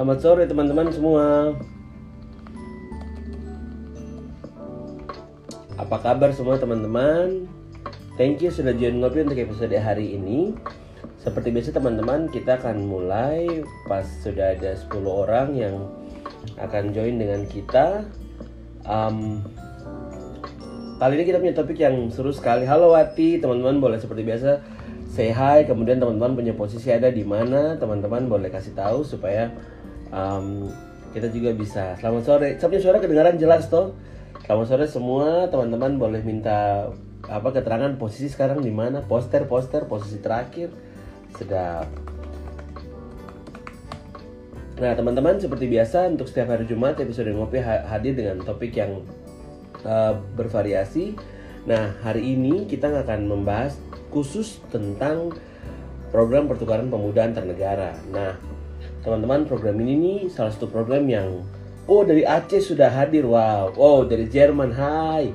Selamat sore teman-teman semua. Apa kabar semua teman-teman? Thank you sudah join ngopi untuk episode hari ini. Seperti biasa teman-teman, kita akan mulai pas sudah ada 10 orang yang akan join dengan kita. Um, kali ini kita punya topik yang seru sekali. Halo Wati, teman-teman boleh seperti biasa say hi. Kemudian teman-teman punya posisi ada di mana, teman-teman boleh kasih tahu supaya um, kita juga bisa. Selamat sore. Sampai suara kedengaran jelas toh. Selamat sore semua, teman-teman boleh minta apa keterangan posisi sekarang di mana, poster-poster, posisi terakhir sedap. Nah teman-teman seperti biasa untuk setiap hari Jumat episode ngopi hadir dengan topik yang uh, bervariasi. Nah hari ini kita akan membahas khusus tentang program pertukaran pemuda antar negara. Nah teman-teman program ini nih salah satu program yang oh dari Aceh sudah hadir wow, oh dari Jerman hai.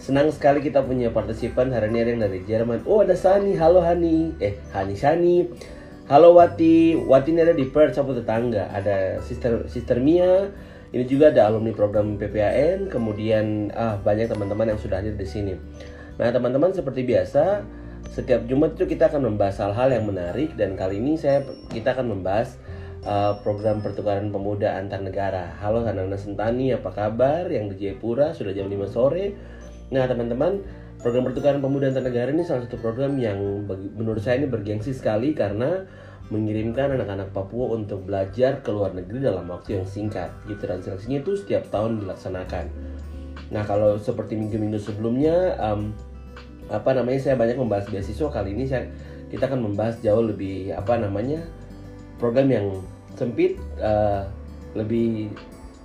Senang sekali kita punya partisipan hari ini ada yang dari Jerman. Oh ada Sani, halo Hani. Eh Hani Sani. Halo Wati, Wati ini ada di Perth sama tetangga. Ada Sister Sister Mia. Ini juga ada alumni program PPAN. Kemudian ah banyak teman-teman yang sudah hadir di sini. Nah teman-teman seperti biasa setiap Jumat itu kita akan membahas hal-hal yang menarik dan kali ini saya kita akan membahas uh, program pertukaran pemuda antar negara. Halo Hanana Sentani, apa kabar? Yang di Jayapura sudah jam 5 sore Nah teman-teman program pertukaran pemuda antar negara ini salah satu program yang menurut saya ini bergengsi sekali karena mengirimkan anak-anak Papua untuk belajar ke luar negeri dalam waktu yang singkat gitu dan seleksinya itu setiap tahun dilaksanakan. Nah kalau seperti minggu-minggu sebelumnya um, apa namanya saya banyak membahas beasiswa kali ini saya kita akan membahas jauh lebih apa namanya program yang sempit uh, lebih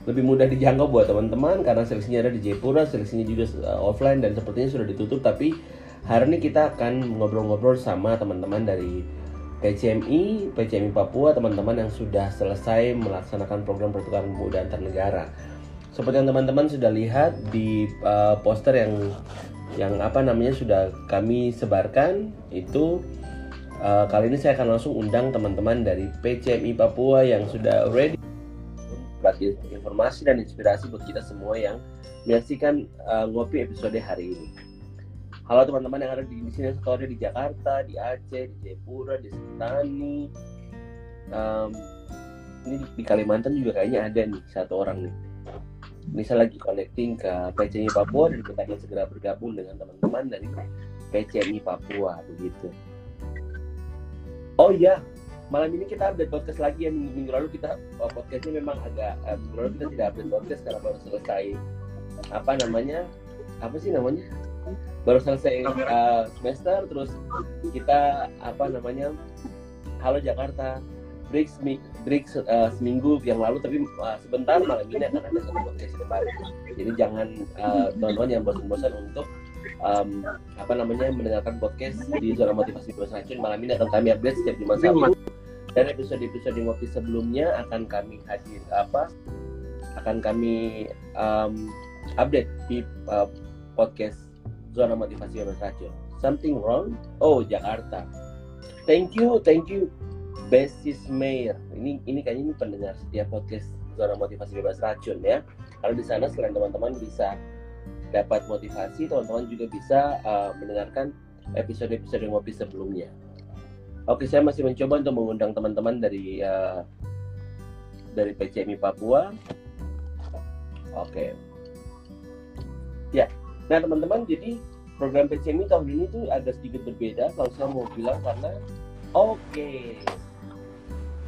lebih mudah dijangkau buat teman-teman karena seleksinya ada di Jayapura, seleksinya juga uh, offline dan sepertinya sudah ditutup tapi hari ini kita akan ngobrol-ngobrol sama teman-teman dari PCMI, PCMI Papua, teman-teman yang sudah selesai melaksanakan program pertukaran pemuda antar negara. Seperti yang teman-teman sudah lihat di uh, poster yang yang apa namanya sudah kami sebarkan itu uh, kali ini saya akan langsung undang teman-teman dari PCMI Papua yang sudah ready bagi informasi dan inspirasi buat kita semua yang menyaksikan uh, ngopi episode hari ini. Halo teman-teman yang ada di, di sini ada di Jakarta, di Aceh, di Jayapura, di Sentani. Um, ini di, di Kalimantan juga kayaknya ada nih satu orang nih. Bisa lagi connecting ke PCMI Papua dan kita akan segera bergabung dengan teman-teman dari PCMI Papua begitu. Oh iya, malam ini kita update podcast lagi yang minggu, minggu lalu kita oh, podcastnya memang agak uh, minggu lalu kita tidak update podcast karena baru selesai apa namanya apa sih namanya baru selesai uh, semester terus kita apa namanya halo Jakarta break break uh, seminggu yang lalu tapi uh, sebentar malam ini akan ada satu podcast baru. Jadi jangan teman-teman uh, yang bosan-bosan untuk um, apa namanya mendengarkan podcast di zona motivasi bebas racun malam ini akan kami update setiap Jumat Sabtu. Dan episode-episode ngopi sebelumnya akan kami hadir apa akan kami um, update di uh, podcast zona motivasi bebas racun something wrong? Oh Jakarta. Thank you thank you Besis Mayor. Ini ini kayaknya ini pendengar setiap podcast zona motivasi bebas racun ya. Kalau di sana selain teman-teman bisa dapat motivasi teman-teman juga bisa uh, mendengarkan episode-episode ngopi sebelumnya Oke, saya masih mencoba untuk mengundang teman-teman dari uh, dari PCMI Papua. Oke. Ya. Nah, teman-teman, jadi program PCMI tahun ini tuh agak sedikit berbeda kalau saya mau bilang karena oke.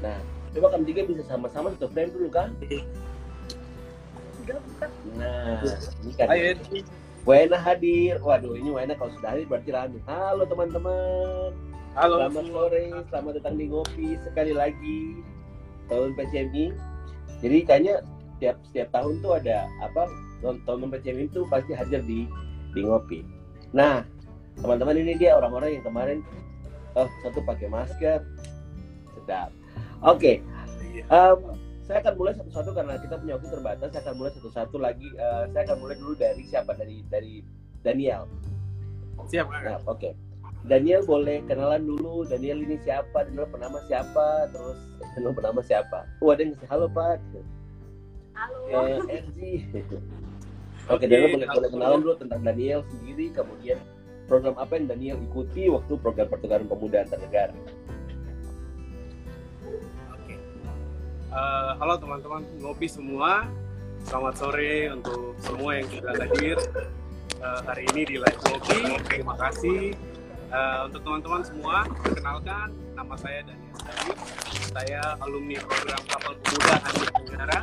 Nah, coba kamu tiga bisa sama-sama satu frame dulu kan? Nah, ini kan. Wena hadir. Waduh, ini Wena kalau sudah hadir berarti rame. Halo teman-teman. Halo. Selamat sore, selamat datang di Ngopi sekali lagi tahun PCMI. Jadi kayaknya setiap setiap tahun tuh ada apa tahun PCMI itu pasti hadir di di Ngopi. Nah, teman-teman ini dia orang-orang yang kemarin oh satu pakai masker, sedap. Oke, okay. um, saya akan mulai satu-satu karena kita punya waktu terbatas. Saya akan mulai satu-satu lagi. Uh, saya akan mulai dulu dari siapa dari dari Daniel. Siap. Nah, Oke. Okay Daniel boleh kenalan dulu. Daniel ini siapa? Daniel penama siapa? Terus Daniel penama siapa? Oh ada yang ngasih halo Pak. Halo. Eh, RG. Oke, Daniel boleh, boleh kenalan dulu tentang Daniel sendiri, kemudian program apa yang Daniel ikuti waktu program pertukaran pemuda antar negara. Uh, halo teman-teman ngopi semua. Selamat sore untuk semua yang sudah hadir uh, hari ini di live ngopi. Terima kasih uh, untuk teman-teman semua. Perkenalkan, nama saya Daniel Sari. Saya alumni program Kapal Pemuda Asia Tenggara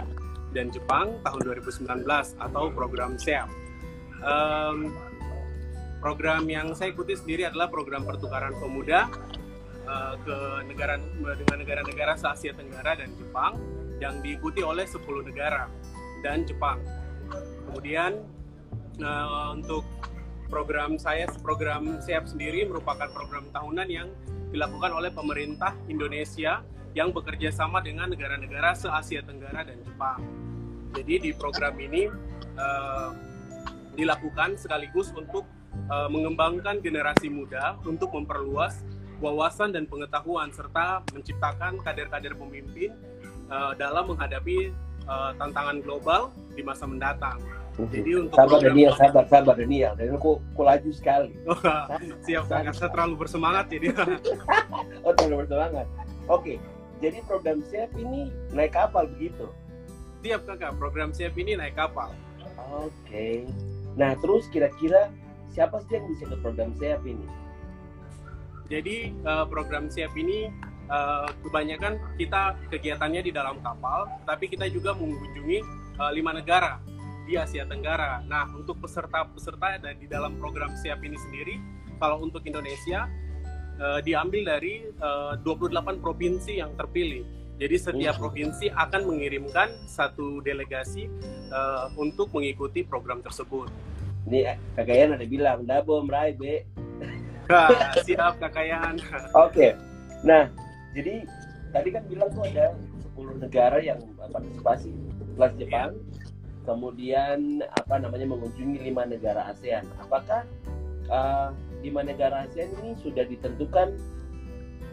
dan Jepang tahun 2019 atau program SEAP. Um, program yang saya ikuti sendiri adalah program pertukaran pemuda uh, ke negara dengan negara-negara se Asia Tenggara dan Jepang yang diikuti oleh 10 negara dan Jepang. Kemudian uh, untuk program saya program SEAP sendiri merupakan program tahunan yang dilakukan oleh pemerintah Indonesia yang bekerja sama dengan negara-negara se-Asia Tenggara dan Jepang. Jadi di program ini uh, dilakukan sekaligus untuk uh, mengembangkan generasi muda untuk memperluas wawasan dan pengetahuan serta menciptakan kader-kader pemimpin uh, dalam menghadapi uh, tantangan global di masa mendatang. Jadi untuk sabar Daniel, sabar, sabar Daniel. Daniel kok, kok laju sekali. Oh, siap, kakak. Saya terlalu bersemangat jadi. oh, terlalu bersemangat. Oke, jadi program siap ini naik kapal begitu? Siap kakak, program siap ini naik kapal. Oke. Nah, terus kira-kira siapa sih yang bisa ikut program siap ini? Jadi uh, program siap ini uh, kebanyakan kita kegiatannya di dalam kapal, tapi kita juga mengunjungi uh, lima negara di Asia Tenggara. Nah, untuk peserta-peserta ada di dalam program siap ini sendiri, kalau untuk Indonesia uh, diambil dari uh, 28 provinsi yang terpilih. Jadi setiap provinsi akan mengirimkan satu delegasi uh, untuk mengikuti program tersebut. Ini kakayan ada bilang, dabo merai be. Siap kakayan. Oke, okay. nah jadi tadi kan bilang tuh ada 10 negara yang partisipasi plus Jepang. Yeah kemudian apa namanya mengunjungi lima negara ASEAN. Apakah uh, lima negara ASEAN ini sudah ditentukan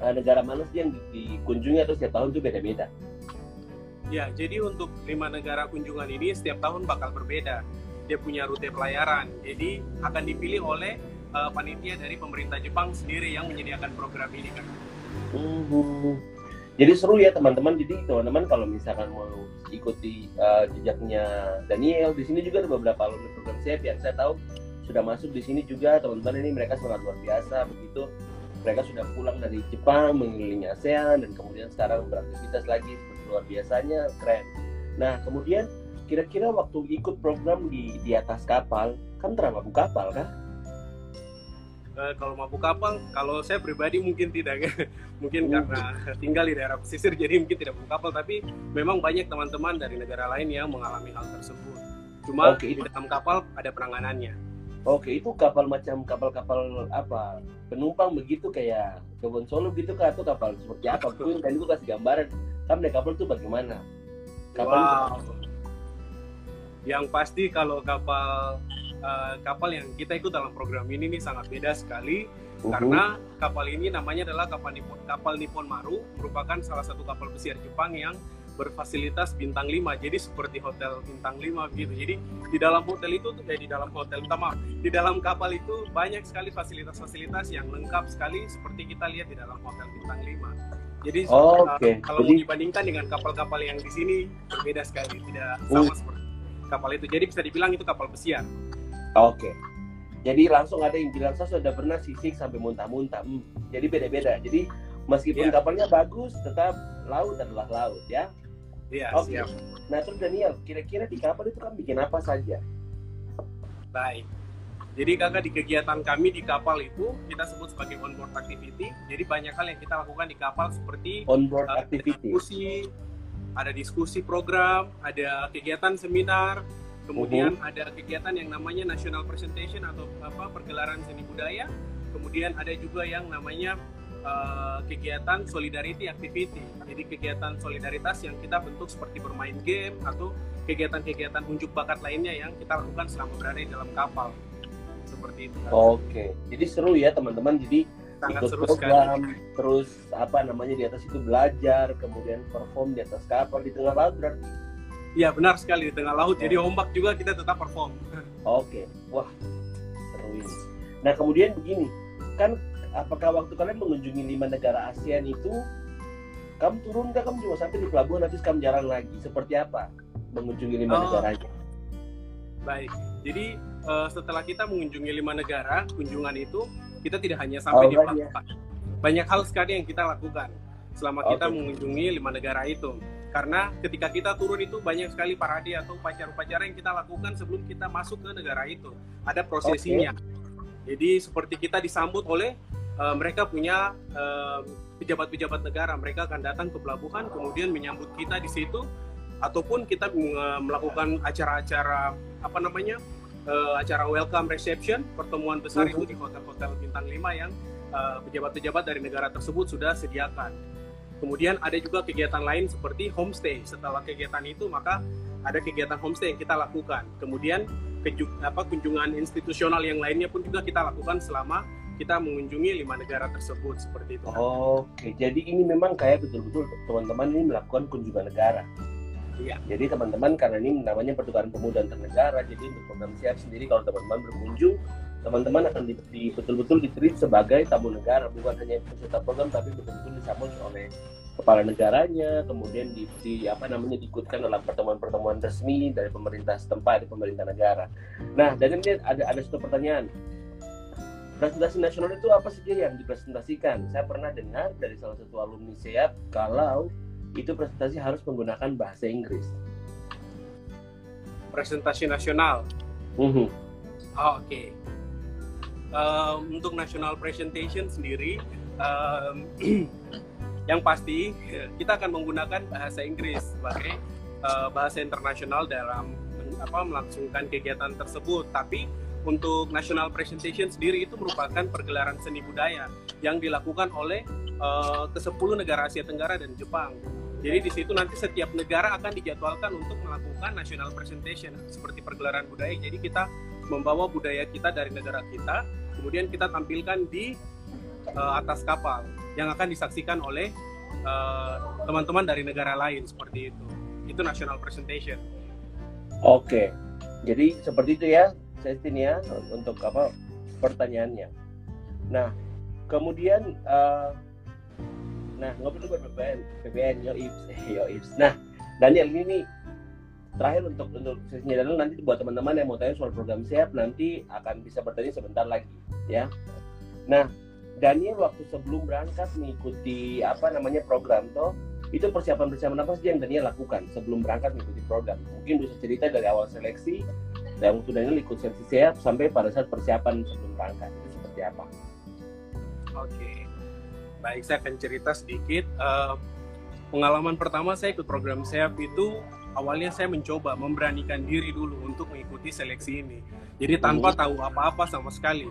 uh, negara mana sih yang dikunjungi atau setiap tahun itu beda-beda? Ya, jadi untuk lima negara kunjungan ini setiap tahun bakal berbeda. Dia punya rute pelayaran, jadi akan dipilih oleh uh, panitia dari pemerintah Jepang sendiri yang menyediakan program ini kan. -huh. Jadi seru ya teman-teman. Jadi teman-teman kalau misalkan mau ikuti uh, jejaknya Daniel, di sini juga ada beberapa alumni program SEP yang saya tahu sudah masuk di sini juga teman-teman ini mereka sangat luar biasa begitu mereka sudah pulang dari Jepang mengelilingi ASEAN dan kemudian sekarang beraktivitas lagi seperti luar biasanya keren. Nah kemudian kira-kira waktu ikut program di di atas kapal kan terlalu kapal kan? Uh, kalau mabuk kapal kalau saya pribadi mungkin tidak mungkin hmm. karena tinggal di daerah pesisir jadi mungkin tidak mabuk kapal tapi memang banyak teman-teman dari negara lain yang mengalami hal tersebut cuma okay. di dalam kapal ada penanganannya Oke, itu kapal macam kapal-kapal apa? Penumpang begitu kayak kebun Solo gitu kah atau kapal seperti apa? Mungkin tadi itu kasih gambaran. Kan naik kapal itu bagaimana? Kapal wow. Yang pasti kalau kapal uh, kapal yang kita ikut dalam program ini nih sangat beda sekali uh-huh. karena kapal ini namanya adalah kapal Nippon, kapal Nippon Maru merupakan salah satu kapal pesiar Jepang yang berfasilitas bintang 5 jadi seperti hotel bintang 5 gitu jadi di dalam hotel itu ya di dalam hotel utama di dalam kapal itu banyak sekali fasilitas-fasilitas yang lengkap sekali seperti kita lihat di dalam hotel bintang 5 jadi oh, okay. kalau jadi... dibandingkan dengan kapal-kapal yang di sini berbeda sekali tidak sama uh. seperti kapal itu jadi bisa dibilang itu kapal pesiar Oke. Jadi langsung ada yang bilang saya sudah pernah sisik sampai muntah-muntah. Hmm, jadi beda-beda. Jadi meskipun yeah. kapalnya bagus, tetap laut adalah laut ya. Iya. Yeah, Oke. Okay. Nah terus Daniel, kira-kira di kapal itu kan bikin apa saja? Baik. Jadi kakak di kegiatan kami di kapal itu kita sebut sebagai onboard activity. Jadi banyak hal yang kita lakukan di kapal seperti onboard uh, activity. Diskusi, ada diskusi program, ada kegiatan seminar, Kemudian uh-huh. ada kegiatan yang namanya National Presentation atau apa pergelaran seni budaya. Kemudian ada juga yang namanya uh, kegiatan Solidarity Activity. Jadi kegiatan solidaritas yang kita bentuk seperti bermain game atau kegiatan-kegiatan unjuk bakat lainnya yang kita lakukan selama berada di dalam kapal. seperti itu. Oke, jadi seru ya teman-teman. Jadi Sangat ikut seru program, sekali. terus apa namanya di atas itu belajar, kemudian perform di atas kapal di tengah laut berarti. Iya benar sekali di tengah laut. Jadi ombak juga kita tetap perform. Oke, wah seru ini. Nah kemudian begini, kan apakah waktu kalian mengunjungi lima negara ASEAN itu, kamu turun nggak? Kamu cuma sampai di pelabuhan habis kamu jalan lagi. Seperti apa mengunjungi lima Oh. negaranya? Baik. Jadi eh, setelah kita mengunjungi lima negara, kunjungan itu kita tidak hanya sampai Oh, di banyak. pelabuhan. Banyak hal sekali yang kita lakukan selama kita Oke. mengunjungi lima negara itu. Karena ketika kita turun itu banyak sekali parade atau upacara-upacara yang kita lakukan sebelum kita masuk ke negara itu. Ada prosesinya. Jadi seperti kita disambut oleh eh, mereka punya eh, pejabat-pejabat negara, mereka akan datang ke pelabuhan kemudian menyambut kita di situ ataupun kita eh, melakukan acara-acara apa namanya? eh, acara welcome reception, pertemuan besar itu di hotel-hotel bintang 5 yang pejabat-pejabat dari negara tersebut sudah sediakan. Kemudian ada juga kegiatan lain seperti homestay. Setelah kegiatan itu maka ada kegiatan homestay yang kita lakukan. Kemudian apa kunjungan institusional yang lainnya pun juga kita lakukan selama kita mengunjungi lima negara tersebut seperti itu. Oke, jadi ini memang kayak betul-betul teman-teman ini melakukan kunjungan negara. Iya. Jadi teman-teman karena ini namanya pertukaran pemuda antar negara, jadi untuk program siap sendiri kalau teman-teman berkunjung, teman-teman akan di, di- betul-betul ditreat sebagai tamu negara, bukan hanya peserta program tapi betul-betul disambut oleh kepala negaranya, kemudian di, di- apa namanya diikutkan dalam pertemuan-pertemuan resmi dari pemerintah setempat, dari pemerintah negara. Nah, dan ini ada ada satu pertanyaan. Presentasi nasional itu apa saja yang dipresentasikan? Saya pernah dengar dari salah satu alumni SEAP kalau itu presentasi harus menggunakan bahasa Inggris. Presentasi nasional. Mhm. Oh, Oke. Um, untuk national presentation sendiri, um, yang pasti kita akan menggunakan bahasa Inggris sebagai uh, bahasa internasional dalam apa melangsungkan kegiatan tersebut. Tapi untuk national presentation sendiri itu merupakan pergelaran seni budaya yang dilakukan oleh uh, ke-10 negara Asia Tenggara dan Jepang. Jadi di situ nanti setiap negara akan dijadwalkan untuk melakukan national presentation seperti pergelaran budaya. Jadi kita membawa budaya kita dari negara kita, kemudian kita tampilkan di uh, atas kapal yang akan disaksikan oleh uh, teman-teman dari negara lain seperti itu. Itu national presentation. Oke. Jadi seperti itu ya, Sestin ya untuk apa pertanyaannya. Nah, kemudian eh, nah ngobrol buat PPN, PPN yo ips. Nah, Daniel ini terakhir untuk untuk sesinya Daniel nanti buat teman-teman yang mau tanya soal program siap nanti akan bisa bertanya sebentar lagi ya. Nah, Daniel waktu sebelum berangkat mengikuti apa namanya program toh itu persiapan-persiapan apa sih yang Daniel lakukan sebelum berangkat mengikuti program? Mungkin bisa cerita dari awal seleksi dan waktu Daniel ikut seleksi siap sampai pada saat persiapan sebelum berangkat itu seperti apa? Oke, baik saya akan cerita sedikit. Eh, pengalaman pertama saya ikut program SEAP itu awalnya saya mencoba memberanikan diri dulu untuk mengikuti seleksi ini. Jadi tanpa tahu apa-apa sama sekali.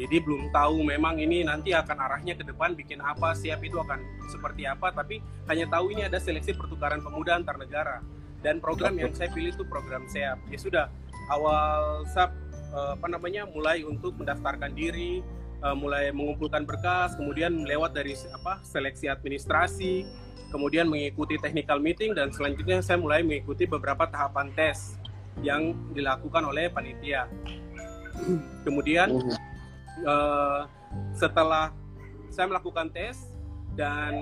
Jadi belum tahu memang ini nanti akan arahnya ke depan bikin apa, siap itu akan seperti apa, tapi hanya tahu ini ada seleksi pertukaran pemuda antar negara. Dan program yang saya pilih itu program SEAP. Ya sudah, awal SAP eh, apa namanya mulai untuk mendaftarkan diri, eh, mulai mengumpulkan berkas, kemudian lewat dari apa seleksi administrasi, kemudian mengikuti technical meeting dan selanjutnya saya mulai mengikuti beberapa tahapan tes yang dilakukan oleh panitia. Kemudian eh, setelah saya melakukan tes dan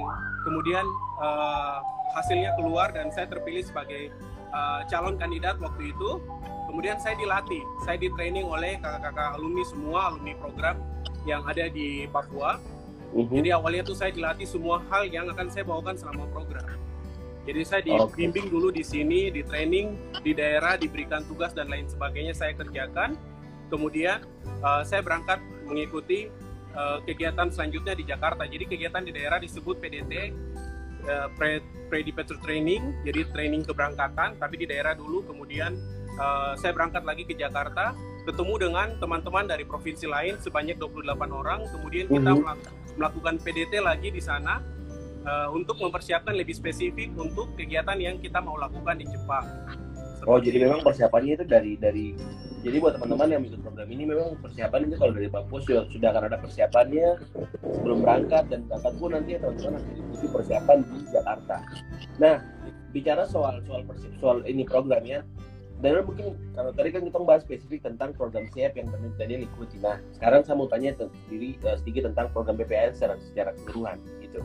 kemudian eh, hasilnya keluar dan saya terpilih sebagai eh, calon kandidat waktu itu kemudian saya dilatih saya di training oleh kakak-kakak alumni semua alumni program yang ada di Papua Mhm. jadi awalnya tuh saya dilatih semua hal yang akan saya bawakan selama program jadi saya dibimbing dulu di sini di training di daerah diberikan tugas dan lain sebagainya saya kerjakan kemudian eh, saya berangkat mengikuti eh, kegiatan selanjutnya di Jakarta. Jadi kegiatan di daerah disebut PDT, eh, pre Training, jadi training keberangkatan. Tapi di daerah dulu, kemudian eh, saya berangkat lagi ke Jakarta, ketemu dengan teman-teman dari provinsi lain sebanyak 28 orang. Kemudian kita Mhm. melak- melakukan PDT lagi di sana eh, untuk mempersiapkan lebih spesifik untuk kegiatan yang kita mau lakukan di Jepang. Oh Seperti jadi itu. memang persiapannya itu dari dari Jadi buat teman-teman yang ikut program ini memang persiapan itu kalau dari Papua sudah, sudah akan ada persiapannya sebelum berangkat dan berangkat pun nanti ya teman-teman nanti diikuti persiapan di Jakarta. Nah, bicara soal soal persi- soal ini programnya, dan mungkin kalau tadi kan kita bahas spesifik tentang program siap yang tadi ikuti. Nah, sekarang saya mau tanya sendiri eh, sedikit tentang program PPN secara secara keseluruhan gitu.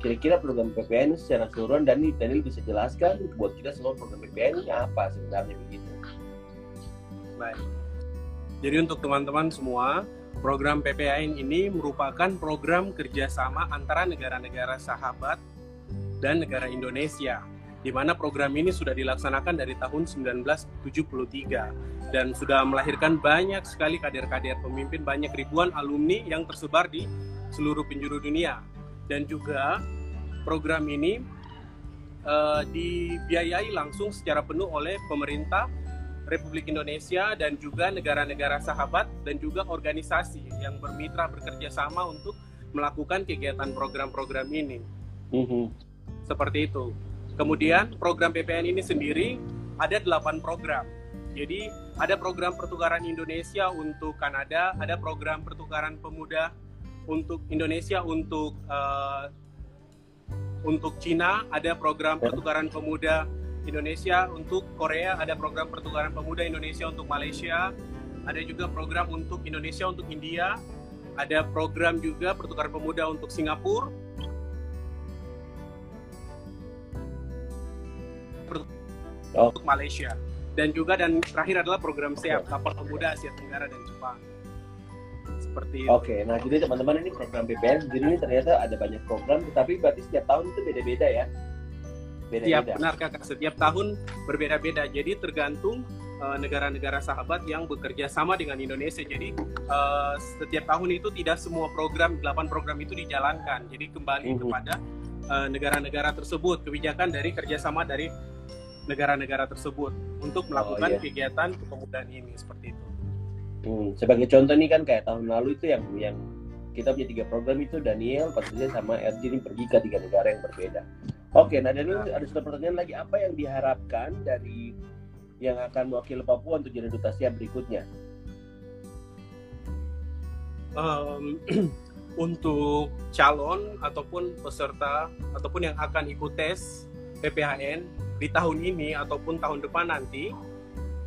Kira-kira program PPN secara keseluruhan dan Daniel bisa jelaskan buat kita semua program PPN ini apa sebenarnya begitu? Baik. Jadi untuk teman-teman semua, program PPAN ini merupakan program kerjasama antara negara-negara sahabat dan negara Indonesia, di mana program ini sudah dilaksanakan dari tahun 1973 dan sudah melahirkan banyak sekali kader-kader pemimpin, banyak ribuan alumni yang tersebar di seluruh penjuru dunia. Dan juga program ini eh, dibiayai langsung secara penuh oleh pemerintah Republik Indonesia dan juga negara-negara sahabat dan juga organisasi yang bermitra bekerja sama untuk melakukan kegiatan program-program ini. Mhm. Seperti itu. Kemudian program PPN ini sendiri ada 8 program. Jadi ada program pertukaran Indonesia untuk Kanada, ada program pertukaran pemuda untuk Indonesia untuk eh, untuk Cina, ada program pertukaran pemuda Indonesia untuk Korea, ada program pertukaran pemuda Indonesia untuk Malaysia, ada juga program untuk Indonesia untuk India, ada program juga pertukaran pemuda untuk Singapura, Oh. untuk Malaysia, dan juga dan terakhir adalah program SEAP kapal pemuda Asia Tenggara dan Jepang. Seperti itu. Oke, nah jadi teman-teman ini program PPN jadi ini ternyata ada banyak program, tetapi berarti setiap tahun itu beda-beda ya? Setiap Beda-beda. benar kakak, setiap tahun berbeda-beda. Jadi tergantung eh, negara-negara sahabat yang bekerja sama dengan Indonesia. Jadi eh, setiap tahun itu tidak semua program, 8 program itu dijalankan. Jadi kembali Mhm. kepada eh, negara-negara tersebut, kebijakan dari kerjasama dari negara-negara tersebut untuk melakukan iya. kegiatan kepemudaan ini seperti itu. Hmm, sebagai contoh nih kan kayak tahun lalu itu yang yang kita punya tiga program itu Daniel, Patricia sama RG ini pergi ke tiga negara yang berbeda. Oke, nah Daniel ada satu pertanyaan lagi apa yang diharapkan dari yang akan mewakili Papua untuk jadi duta berikutnya? Em, untuk calon ataupun peserta ataupun yang akan ikut tes PPHN di tahun ini ataupun tahun depan nanti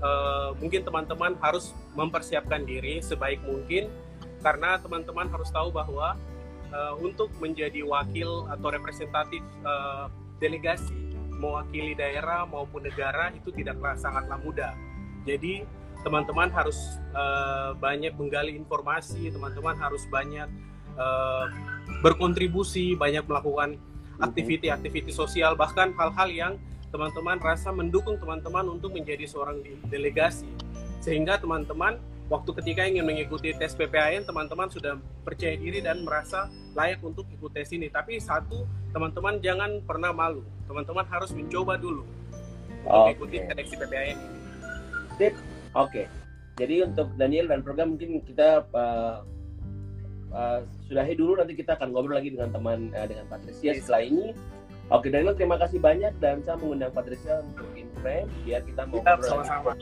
eh, mungkin teman-teman harus mempersiapkan diri sebaik mungkin karena teman-teman harus tahu bahwa eh, untuk menjadi wakil atau representatif eh, delegasi mewakili daerah maupun negara itu tidaklah sangatlah mudah. Jadi teman-teman harus eh, banyak menggali informasi, teman-teman harus banyak berkontribusi, banyak melakukan aktiviti-aktiviti sosial, bahkan hal-hal yang teman-teman rasa mendukung teman-teman untuk menjadi seorang delegasi. Sehingga teman-teman waktu ketika ingin mengikuti tes PPAN, teman-teman sudah percaya diri dan merasa layak untuk ikut tes ini. Tapi satu, teman-teman jangan pernah malu. Teman-teman harus mencoba dulu untuk Oke. mengikuti seleksi PPAN ini. Oke, jadi untuk Daniel dan program mungkin kita uh, uh, sudahi dulu nanti kita akan ngobrol lagi dengan teman uh, dengan Patricia Yes. setelah ini. Oke Daniel terima kasih banyak dan saya mengundang Patricia untuk in-frame biar kita mau Kita sama-sama.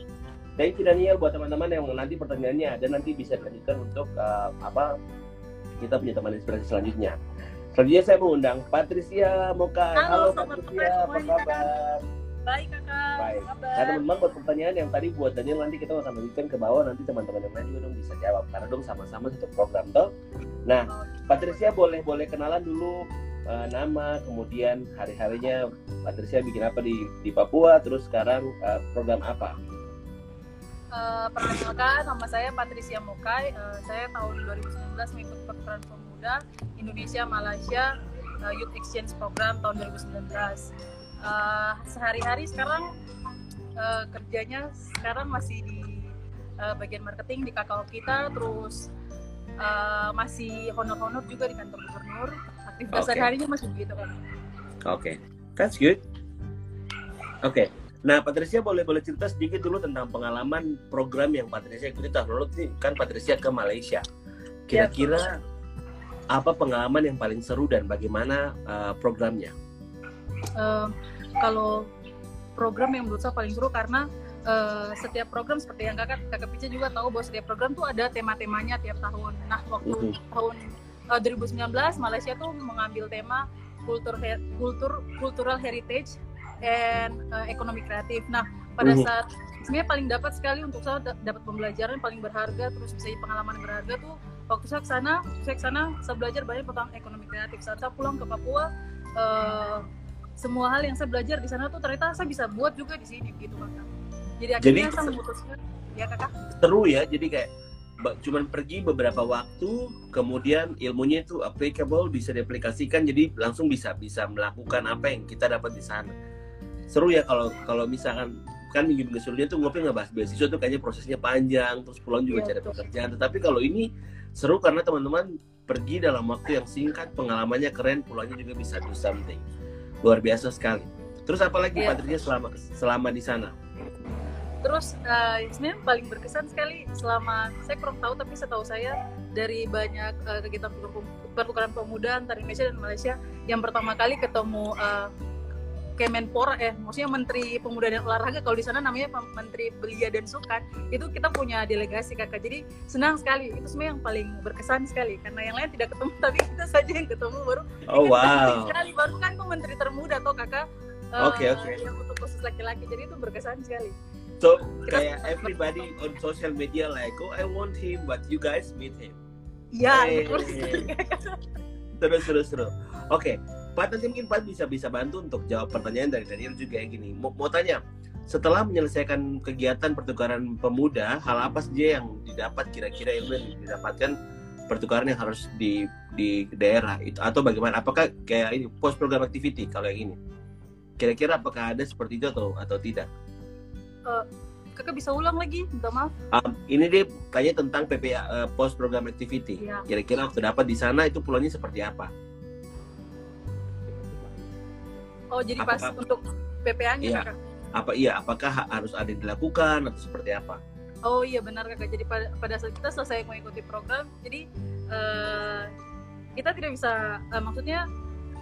Thank you Daniel buat teman-teman yang nanti pertanyaannya ada nanti bisa dilanjutkan untuk uh, apa kita punya teman inspirasi selanjutnya. Selanjutnya saya mengundang Patricia Mokai. Halo, selamat Patricia, apa kabar? Baik kakak, Baik. Nah teman-teman buat pertanyaan yang tadi buat Daniel nanti kita akan lanjutkan ke bawah nanti teman-teman yang lain juga dong bisa jawab karena dong sama-sama satu program toh. Nah Patricia boleh boleh kenalan dulu uh, nama kemudian hari-harinya Patricia bikin apa di di Papua terus sekarang uh, program apa? Eh, perkenalkan, nama saya Patricia Mokai. Eh, saya tahun 2019 mengikut pertukaran pemuda Indonesia Malaysia eh, Youth Exchange Program tahun 2019. Eh, sehari-hari sekarang eh, kerjanya sekarang masih di eh, bagian marketing di kakao kita, terus eh, masih honor-honor juga di kantor gubernur. Aktivitas Oke. sehari-harinya masih begitu kan. Oke, that's good. Oke, nah Patricia boleh boleh cerita sedikit dulu tentang pengalaman program yang Patricia ikuti tahun lalu nih kan Patricia ke Malaysia. Kira-kira apa pengalaman yang paling seru dan bagaimana uh, programnya? Eh, kalau program yang menurut saya paling seru karena uh, setiap program seperti yang kakak kakak Pica juga tahu bahwa setiap program tuh ada tema-temanya tiap tahun. Nah waktu Mhm. tahun uh, 2019 Malaysia tuh mengambil tema kultur kultur cultural heritage and uh, ekonomi kreatif. Nah pada Mhm. saat sebenarnya paling dapat sekali untuk saya da- dapat pembelajaran paling berharga terus bisa jadi pengalaman berharga tuh waktu saya ke sana saya ke sana saya belajar banyak tentang ekonomi kreatif saat saya pulang ke Papua eh, semua hal yang saya belajar di sana tuh ternyata saya bisa buat juga di sini gitu kakak jadi akhirnya Jadi- saya memutuskan ya kakak. seru ya jadi kayak cuman pergi beberapa waktu kemudian ilmunya itu applicable bisa diaplikasikan jadi langsung bisa bisa melakukan apa yang kita dapat di sana. Seru ya kalau kalau misalkan kan minggu minggu sebelumnya tuh ngopi ngebahas beasiswa tuh kayaknya prosesnya panjang terus pulang juga Iya, cari betul. pekerjaan. Tetapi kalau ini seru karena teman-teman pergi dalam waktu yang singkat pengalamannya keren pulangnya juga bisa do something luar biasa sekali terus apalagi Iya. Patricia selama selama di sana terus eh, sebenarnya paling berkesan sekali selama saya kurang tahu tapi setahu saya dari banyak eh, kegiatan pertukaran- pemuda antara Indonesia dan Malaysia yang pertama kali ketemu eh, Kemenpora eh maksudnya Menteri Pemuda dan Olahraga kalau di sana namanya Menteri Belia dan Sukan itu kita punya delegasi kakak jadi senang sekali itu sebenarnya yang paling berkesan sekali karena yang lain tidak ketemu tapi kita saja yang ketemu baru oh wow sekali baru kan tuh Menteri termuda toh kakak eh, Oke, oke. yang untuk khusus laki-laki jadi itu berkesan sekali So Kita- kayak everybody on social media like, oh I want him, but you guys meet him. ya Hey. betul sekali. Terus terus terus. Oke, Pak nanti mungkin Pak bisa bisa bantu untuk jawab pertanyaan dari Daniel juga yang gini. Mau, mau tanya, setelah menyelesaikan kegiatan pertukaran pemuda, hal apa saja yang didapat kira-kira ilmu yang didapatkan pertukaran yang harus di di daerah itu atau bagaimana? Apakah kayak ini post program activity kalau yang ini? Kira-kira apakah ada seperti itu atau atau tidak? kakak bisa ulang lagi minta maaf Um, ini dia tanya tentang PPA uh, post program activity. Iya. Kira-kira waktu dapat di sana itu pulangnya seperti apa? Oh jadi pas Apakah- untuk PPA-nya Iya. kakak Apa iya? Apakah ha- harus ada yang dilakukan atau seperti apa? oh iya benar kakak jadi pada, pada saat kita selesai mengikuti program jadi eh, kita tidak bisa eh, maksudnya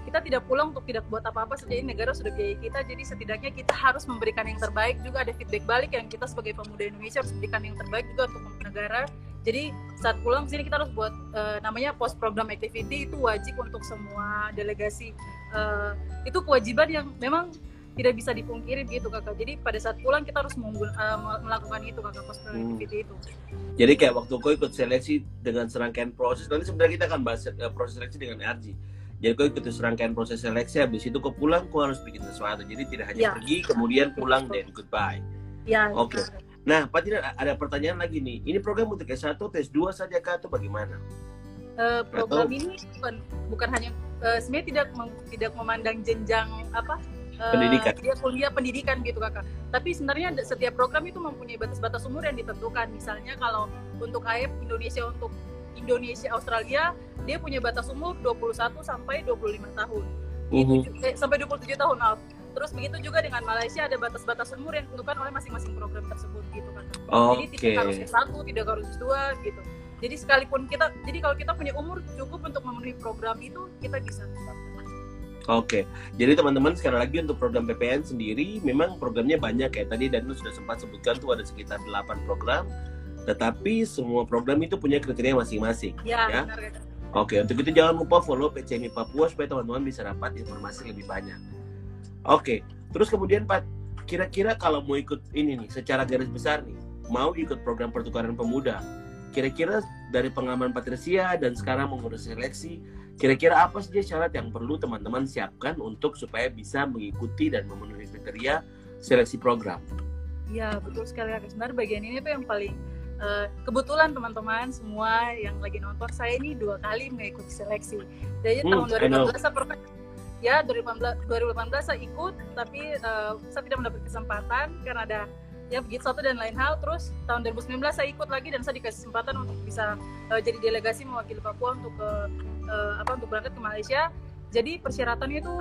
kita tidak pulang untuk tidak buat apa-apa saja ini negara sudah biayai kita jadi setidaknya kita harus memberikan yang terbaik juga ada feedback balik yang kita sebagai pemuda Indonesia harus memberikan yang terbaik juga untuk negara jadi saat pulang sini kita harus buat eh, namanya post program activity itu wajib untuk semua delegasi Eh, itu kewajiban yang memang tidak bisa dipungkiri gitu kakak jadi pada saat pulang kita harus eh, melakukan itu kakak post program Hmm. activity itu Jadi kayak waktu kau ikut seleksi dengan serangkaian proses, nanti sebenarnya kita akan bahas uh, proses seleksi dengan RG. Jadi kau ikut serangkaian proses seleksi, habis itu kau pulang, kau harus bikin sesuatu. Jadi tidak hanya Ya. pergi, kemudian pulang, dan goodbye. ya Oke. gitu. Nah, Pak Tidak, ada pertanyaan lagi nih. Ini program untuk S1, tes 2 saja kah atau bagaimana? Eh, program Atau- ini bukan bukan hanya eh, sebenarnya tidak mem- tidak memandang jenjang apa eh, Pendidikan. dia kuliah pendidikan gitu kakak tapi sebenarnya setiap program itu mempunyai batas-batas umur yang ditentukan misalnya kalau untuk AIP Indonesia untuk Indonesia Australia dia punya batas umur 21 sampai 25 tahun. Itu ju- eh, sampai 27 tahun maaf terus begitu juga dengan Malaysia ada batas-batas umur yang ditentukan oleh masing-masing program tersebut gitu kan. Jadi Oke. tidak harus S1 tidak harus S2 gitu. Jadi sekalipun kita jadi kalau kita punya umur cukup untuk memenuhi program itu kita bisa Oke, jadi teman-teman sekali lagi untuk program PPN sendiri memang programnya banyak ya. Tadi Danu sudah sempat sebutkan tuh ada sekitar 8 program, tetapi semua program itu punya kriteria masing-masing. ya, Ya. benar Oke, untuk itu jangan lupa follow PCMI Papua supaya teman-teman bisa dapat informasi lebih banyak. Oke, terus kemudian Pak, kira-kira kalau mau ikut ini nih, secara garis besar nih, mau ikut program pertukaran pemuda, kira-kira dari pengalaman Patricia dan sekarang mengurus seleksi, kira-kira apa saja syarat yang perlu teman-teman siapkan untuk supaya bisa mengikuti dan memenuhi kriteria seleksi program? ya betul sekali Kak. sebenarnya bagian ini tuh yang paling eh, kebetulan teman-teman semua yang lagi nonton saya ini dua kali mengikuti seleksi. Jadi Hmm, tahun I know. 2018 saya pernah ya 2018 2018 saya ikut tapi eh, saya tidak mendapat kesempatan karena ada ya begitu satu dan lain hal. Terus tahun 2019 saya ikut lagi dan saya dikasih kesempatan untuk bisa eh, jadi delegasi mewakili Papua untuk ke eh, apa untuk berangkat ke Malaysia. Jadi persyaratannya itu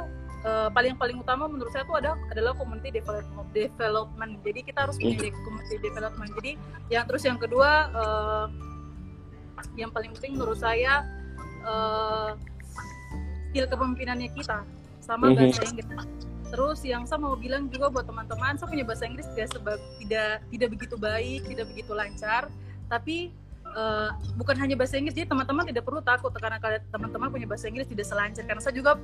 eh, paling paling utama menurut saya itu ada adalah community development development. Jadi kita harus punya community development. Jadi yang terus yang kedua eh, yang paling penting menurut saya eh, skill kepemimpinannya kita. Sama Mhm. bahasa Inggris. Terus yang saya mau bilang juga buat teman-teman, saya punya bahasa Inggris tidak sebab tidak tidak begitu baik, tidak begitu lancar, tapi uh, bukan hanya bahasa Inggris, jadi teman-teman tidak perlu takut karena kalau teman-teman punya bahasa Inggris tidak selancar. Karena saya juga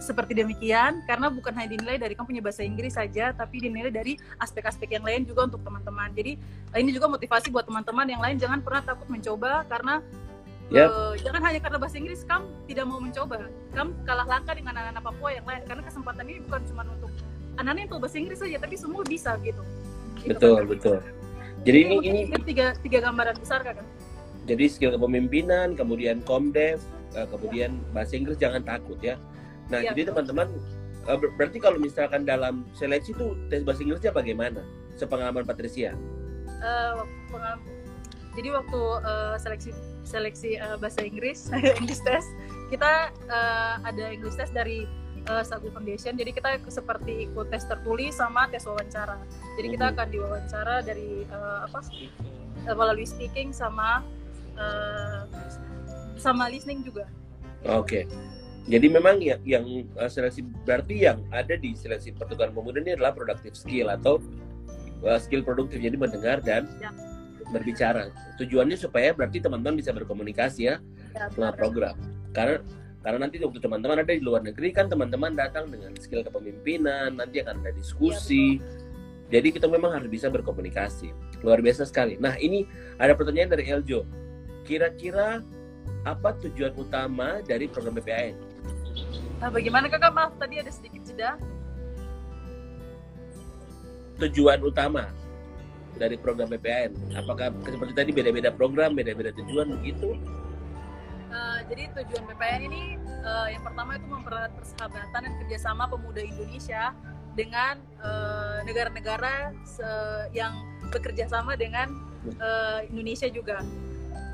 seperti demikian, karena bukan hanya dinilai dari kamu punya bahasa Inggris saja, tapi dinilai dari aspek-aspek yang lain juga untuk teman-teman. Jadi ini juga motivasi buat teman-teman yang lain, jangan pernah takut mencoba karena Yep. Uh, jangan hanya karena bahasa Inggris kamu tidak mau mencoba. Kamu kalah langkah dengan anak-anak Papua yang lain karena kesempatan ini bukan cuma untuk anak-anak yang tahu bahasa Inggris saja, tapi semua bisa gitu. gitu betul, kan? betul. Jadi ini ini tiga tiga gambaran besar kan? Jadi skill kepemimpinan, kemudian komdev, uh, kemudian bahasa Inggris jangan takut ya. Nah, ya, jadi teman-teman uh, berarti kalau misalkan dalam seleksi itu tes bahasa Inggrisnya bagaimana? Sepengalaman Patricia? Uh, pengalaman jadi waktu uh, seleksi seleksi uh, bahasa Inggris English test kita uh, ada English test dari uh, Sagu Foundation jadi kita seperti ikut tes tertulis sama tes wawancara jadi kita mhm. akan diwawancara dari uh, apa melalui speaking sama uh, sama listening juga oke okay. Jadi memang yang, yang seleksi berarti yang ada di seleksi pertukaran pemuda ini adalah productive skill atau uh, skill produktif jadi mendengar dan ya berbicara. Tujuannya supaya berarti teman-teman bisa berkomunikasi ya, ya program. Karena karena nanti waktu teman-teman ada di luar negeri kan teman-teman datang dengan skill kepemimpinan, nanti akan ada diskusi. Ya, Jadi kita memang harus bisa berkomunikasi. Luar biasa sekali. Nah, ini ada pertanyaan dari Eljo. Kira-kira apa tujuan utama dari program BPAN? Nah, bagaimana kakak? Maaf tadi ada sedikit jeda. Tujuan utama dari program BPN? Apakah seperti tadi beda-beda program, beda-beda tujuan begitu? Uh, jadi tujuan BPN ini uh, yang pertama itu mempererat persahabatan dan kerjasama pemuda Indonesia dengan eh, negara-negara uh, yang bekerja sama dengan uh, Indonesia juga.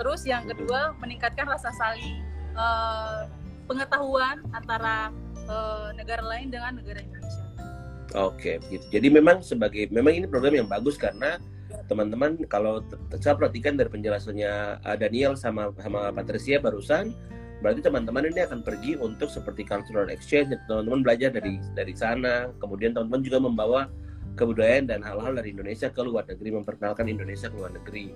Terus yang kedua meningkatkan rasa saling uh, pengetahuan antara uh, negara lain dengan negara Indonesia. Oke, gitu. Jadi memang sebagai memang ini program yang bagus karena teman-teman kalau saya perhatikan dari penjelasannya uh, Daniel sama sama Patricia barusan berarti teman-teman ini akan pergi untuk seperti cultural exchange teman-teman belajar dari dari sana kemudian teman-teman juga membawa kebudayaan dan hal-hal dari Indonesia ke luar negeri memperkenalkan Indonesia ke luar negeri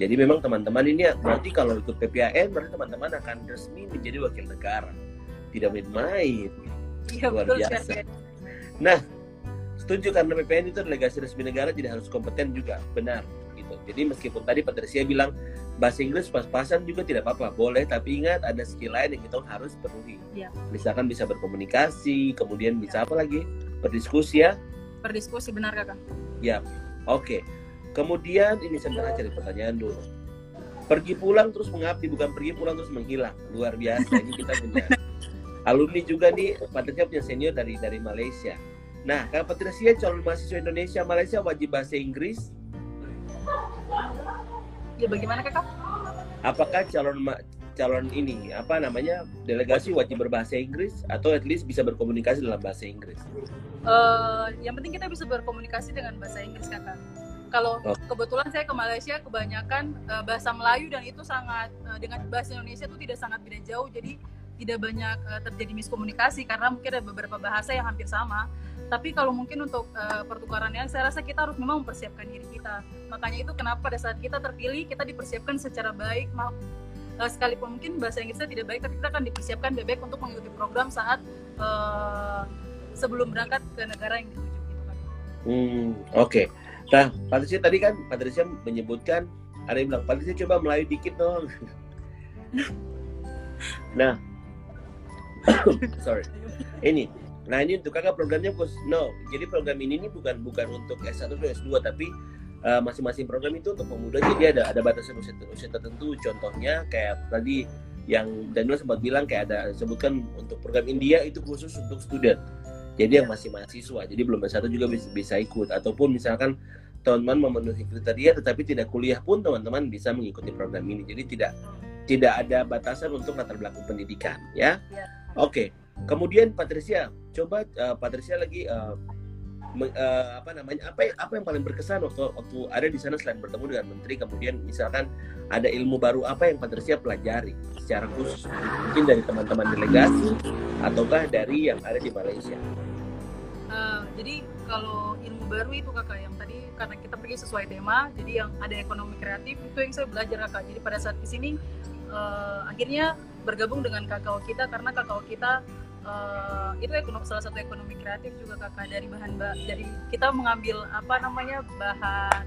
jadi memang teman-teman ini berarti kalau ikut PPAN berarti teman-teman akan resmi menjadi wakil negara. Tidak main-main. Ya, luar biasa. Nah setuju karena PPN itu delegasi resmi negara tidak harus kompeten juga. Benar gitu. Jadi meskipun tadi Patricia bilang bahasa Inggris pas-pasan juga tidak apa-apa. Boleh tapi ingat ada skill lain yang kita harus penuhi. Ya. misalkan bisa berkomunikasi kemudian bisa apa lagi? Berdiskusi ya. Berdiskusi benar kakak. Ya oke. okay. Kemudian ini sebenarnya cari pertanyaan dulu pergi pulang terus mengabdi bukan pergi pulang terus menghilang luar biasa ini kita punya alumni juga nih Patricia punya senior dari dari Malaysia Nah, kalau Patricia calon mahasiswa Indonesia Malaysia wajib bahasa Inggris? Ya bagaimana kakak? Apakah calon calon ini apa namanya delegasi wajib berbahasa Inggris atau at least bisa berkomunikasi dalam bahasa Inggris? Uh, yang penting kita bisa berkomunikasi dengan bahasa Inggris kakak. Kalau oh. kebetulan saya ke Malaysia kebanyakan uh, bahasa Melayu dan itu sangat uh, dengan bahasa Indonesia itu tidak sangat beda jauh. Jadi tidak banyak uh, terjadi miskomunikasi karena mungkin ada beberapa bahasa yang hampir sama. Tapi kalau mungkin untuk uh, pertukarannya saya rasa kita harus memang mempersiapkan diri kita. Makanya itu kenapa pada saat kita terpilih kita dipersiapkan secara baik. Maaf uh, sekalipun mungkin bahasa Inggrisnya tidak baik tapi kita akan dipersiapkan lebih baik untuk mengikuti program saat uh, sebelum berangkat ke negara yang dituju gitu kan hmm oke. okay. Nah Patricia tadi kan Patricia menyebutkan ada yang bilang Patricia coba Melayu dikit dong nah sorry ini Nah ini untuk kakak programnya bos. No, jadi program ini nih bukan bukan untuk S1 atau S2 tapi uh, masing-masing program itu untuk pemuda jadi ada ada batasan usia, usia tertentu. Contohnya kayak tadi yang Daniel sempat bilang kayak ada sebutkan untuk program India itu khusus untuk student. Jadi yang masih mahasiswa, jadi belum S1 juga bisa, bisa ikut ataupun misalkan teman-teman memenuhi kriteria tetapi tidak kuliah pun teman-teman bisa mengikuti program ini. Jadi tidak tidak ada batasan untuk latar belakang pendidikan ya. ya. Oke. Okay. Kemudian Patricia, coba uh, Patricia lagi uh, me, uh, apa namanya apa apa yang paling berkesan waktu waktu ada di sana selain bertemu dengan menteri kemudian misalkan ada ilmu baru apa yang Patricia pelajari secara khusus mungkin dari teman-teman delegasi ataukah dari yang ada di Malaysia. Jadi kalau ilmu baru itu kakak yang tadi karena kita pergi sesuai tema jadi yang ada ekonomi kreatif itu yang saya belajar kakak jadi pada saat ke sini uh, akhirnya bergabung dengan kakao kita karena kakao kita uh, itu ekonomi, salah satu ekonomi kreatif juga kakak dari bahan dari kita mengambil apa namanya bahan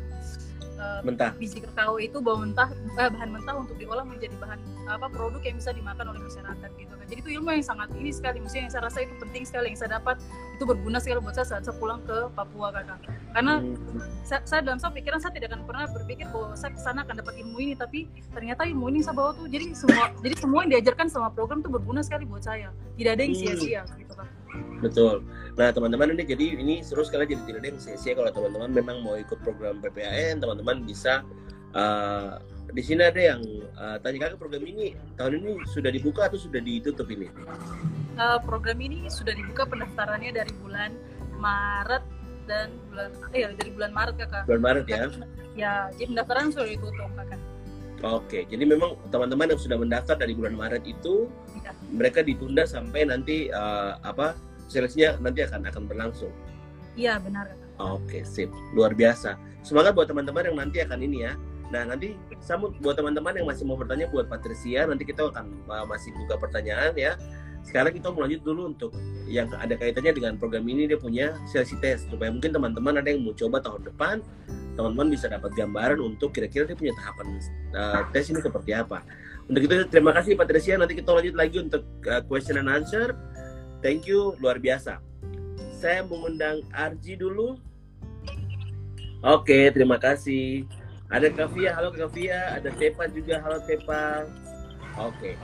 uh, mentah. biji kakao itu bahan mentah eh, bahan mentah untuk diolah menjadi bahan apa produk yang bisa dimakan oleh masyarakat gitu kan. Jadi itu ilmu yang sangat ini sekali maksudnya yang saya rasa itu penting sekali yang saya dapat. Itu berguna sekali buat saya saat saya pulang ke Papua kakak karena hmm. saya, saya dalam saya pikiran saya tidak akan pernah berpikir bahwa saya ke sana akan dapat ilmu ini. Tapi ternyata ilmu ini saya bawa tuh jadi semua jadi semua yang diajarkan sama program tuh berguna sekali buat saya. Tidak ada yang hmm. sia-sia gitu kan Betul. Nah teman-teman ini jadi ini seru sekali jadi tidak ada yang sia-sia kalau teman-teman memang mau ikut program PPAN teman-teman bisa uh, di sini ada yang uh, tanya kakak program ini tahun ini sudah dibuka atau sudah ditutup ini? Uh, program ini sudah dibuka pendaftarannya dari bulan Maret dan bulan eh dari bulan Maret kakak. Bulan Maret ya? Ya, jadi pendaftaran sudah ditutup kakak. Oke, jadi memang teman-teman yang sudah mendaftar dari bulan Maret itu ya. Mereka ditunda sampai nanti uh, apa seleksinya nanti akan akan berlangsung. Iya benar. Oke sip, luar biasa. Semangat buat teman-teman yang nanti akan ini ya. Nah nanti samut buat teman-teman yang masih mau bertanya buat Patricia nanti kita akan uh, masih buka pertanyaan ya. Sekarang kita mau lanjut dulu untuk yang ada kaitannya dengan program ini dia punya seleksi tes supaya mungkin teman-teman ada yang mau coba tahun depan teman-teman bisa dapat gambaran untuk kira-kira dia punya tahapan uh, tes ini seperti apa. Untuk itu terima kasih Patricia nanti kita lanjut lagi untuk uh, question and answer. Thank you, luar biasa. Saya mengundang Arji dulu. Oke, terima kasih. Ada Kavia, halo Kavia. Ada Tepa juga, halo Tepa. Oke.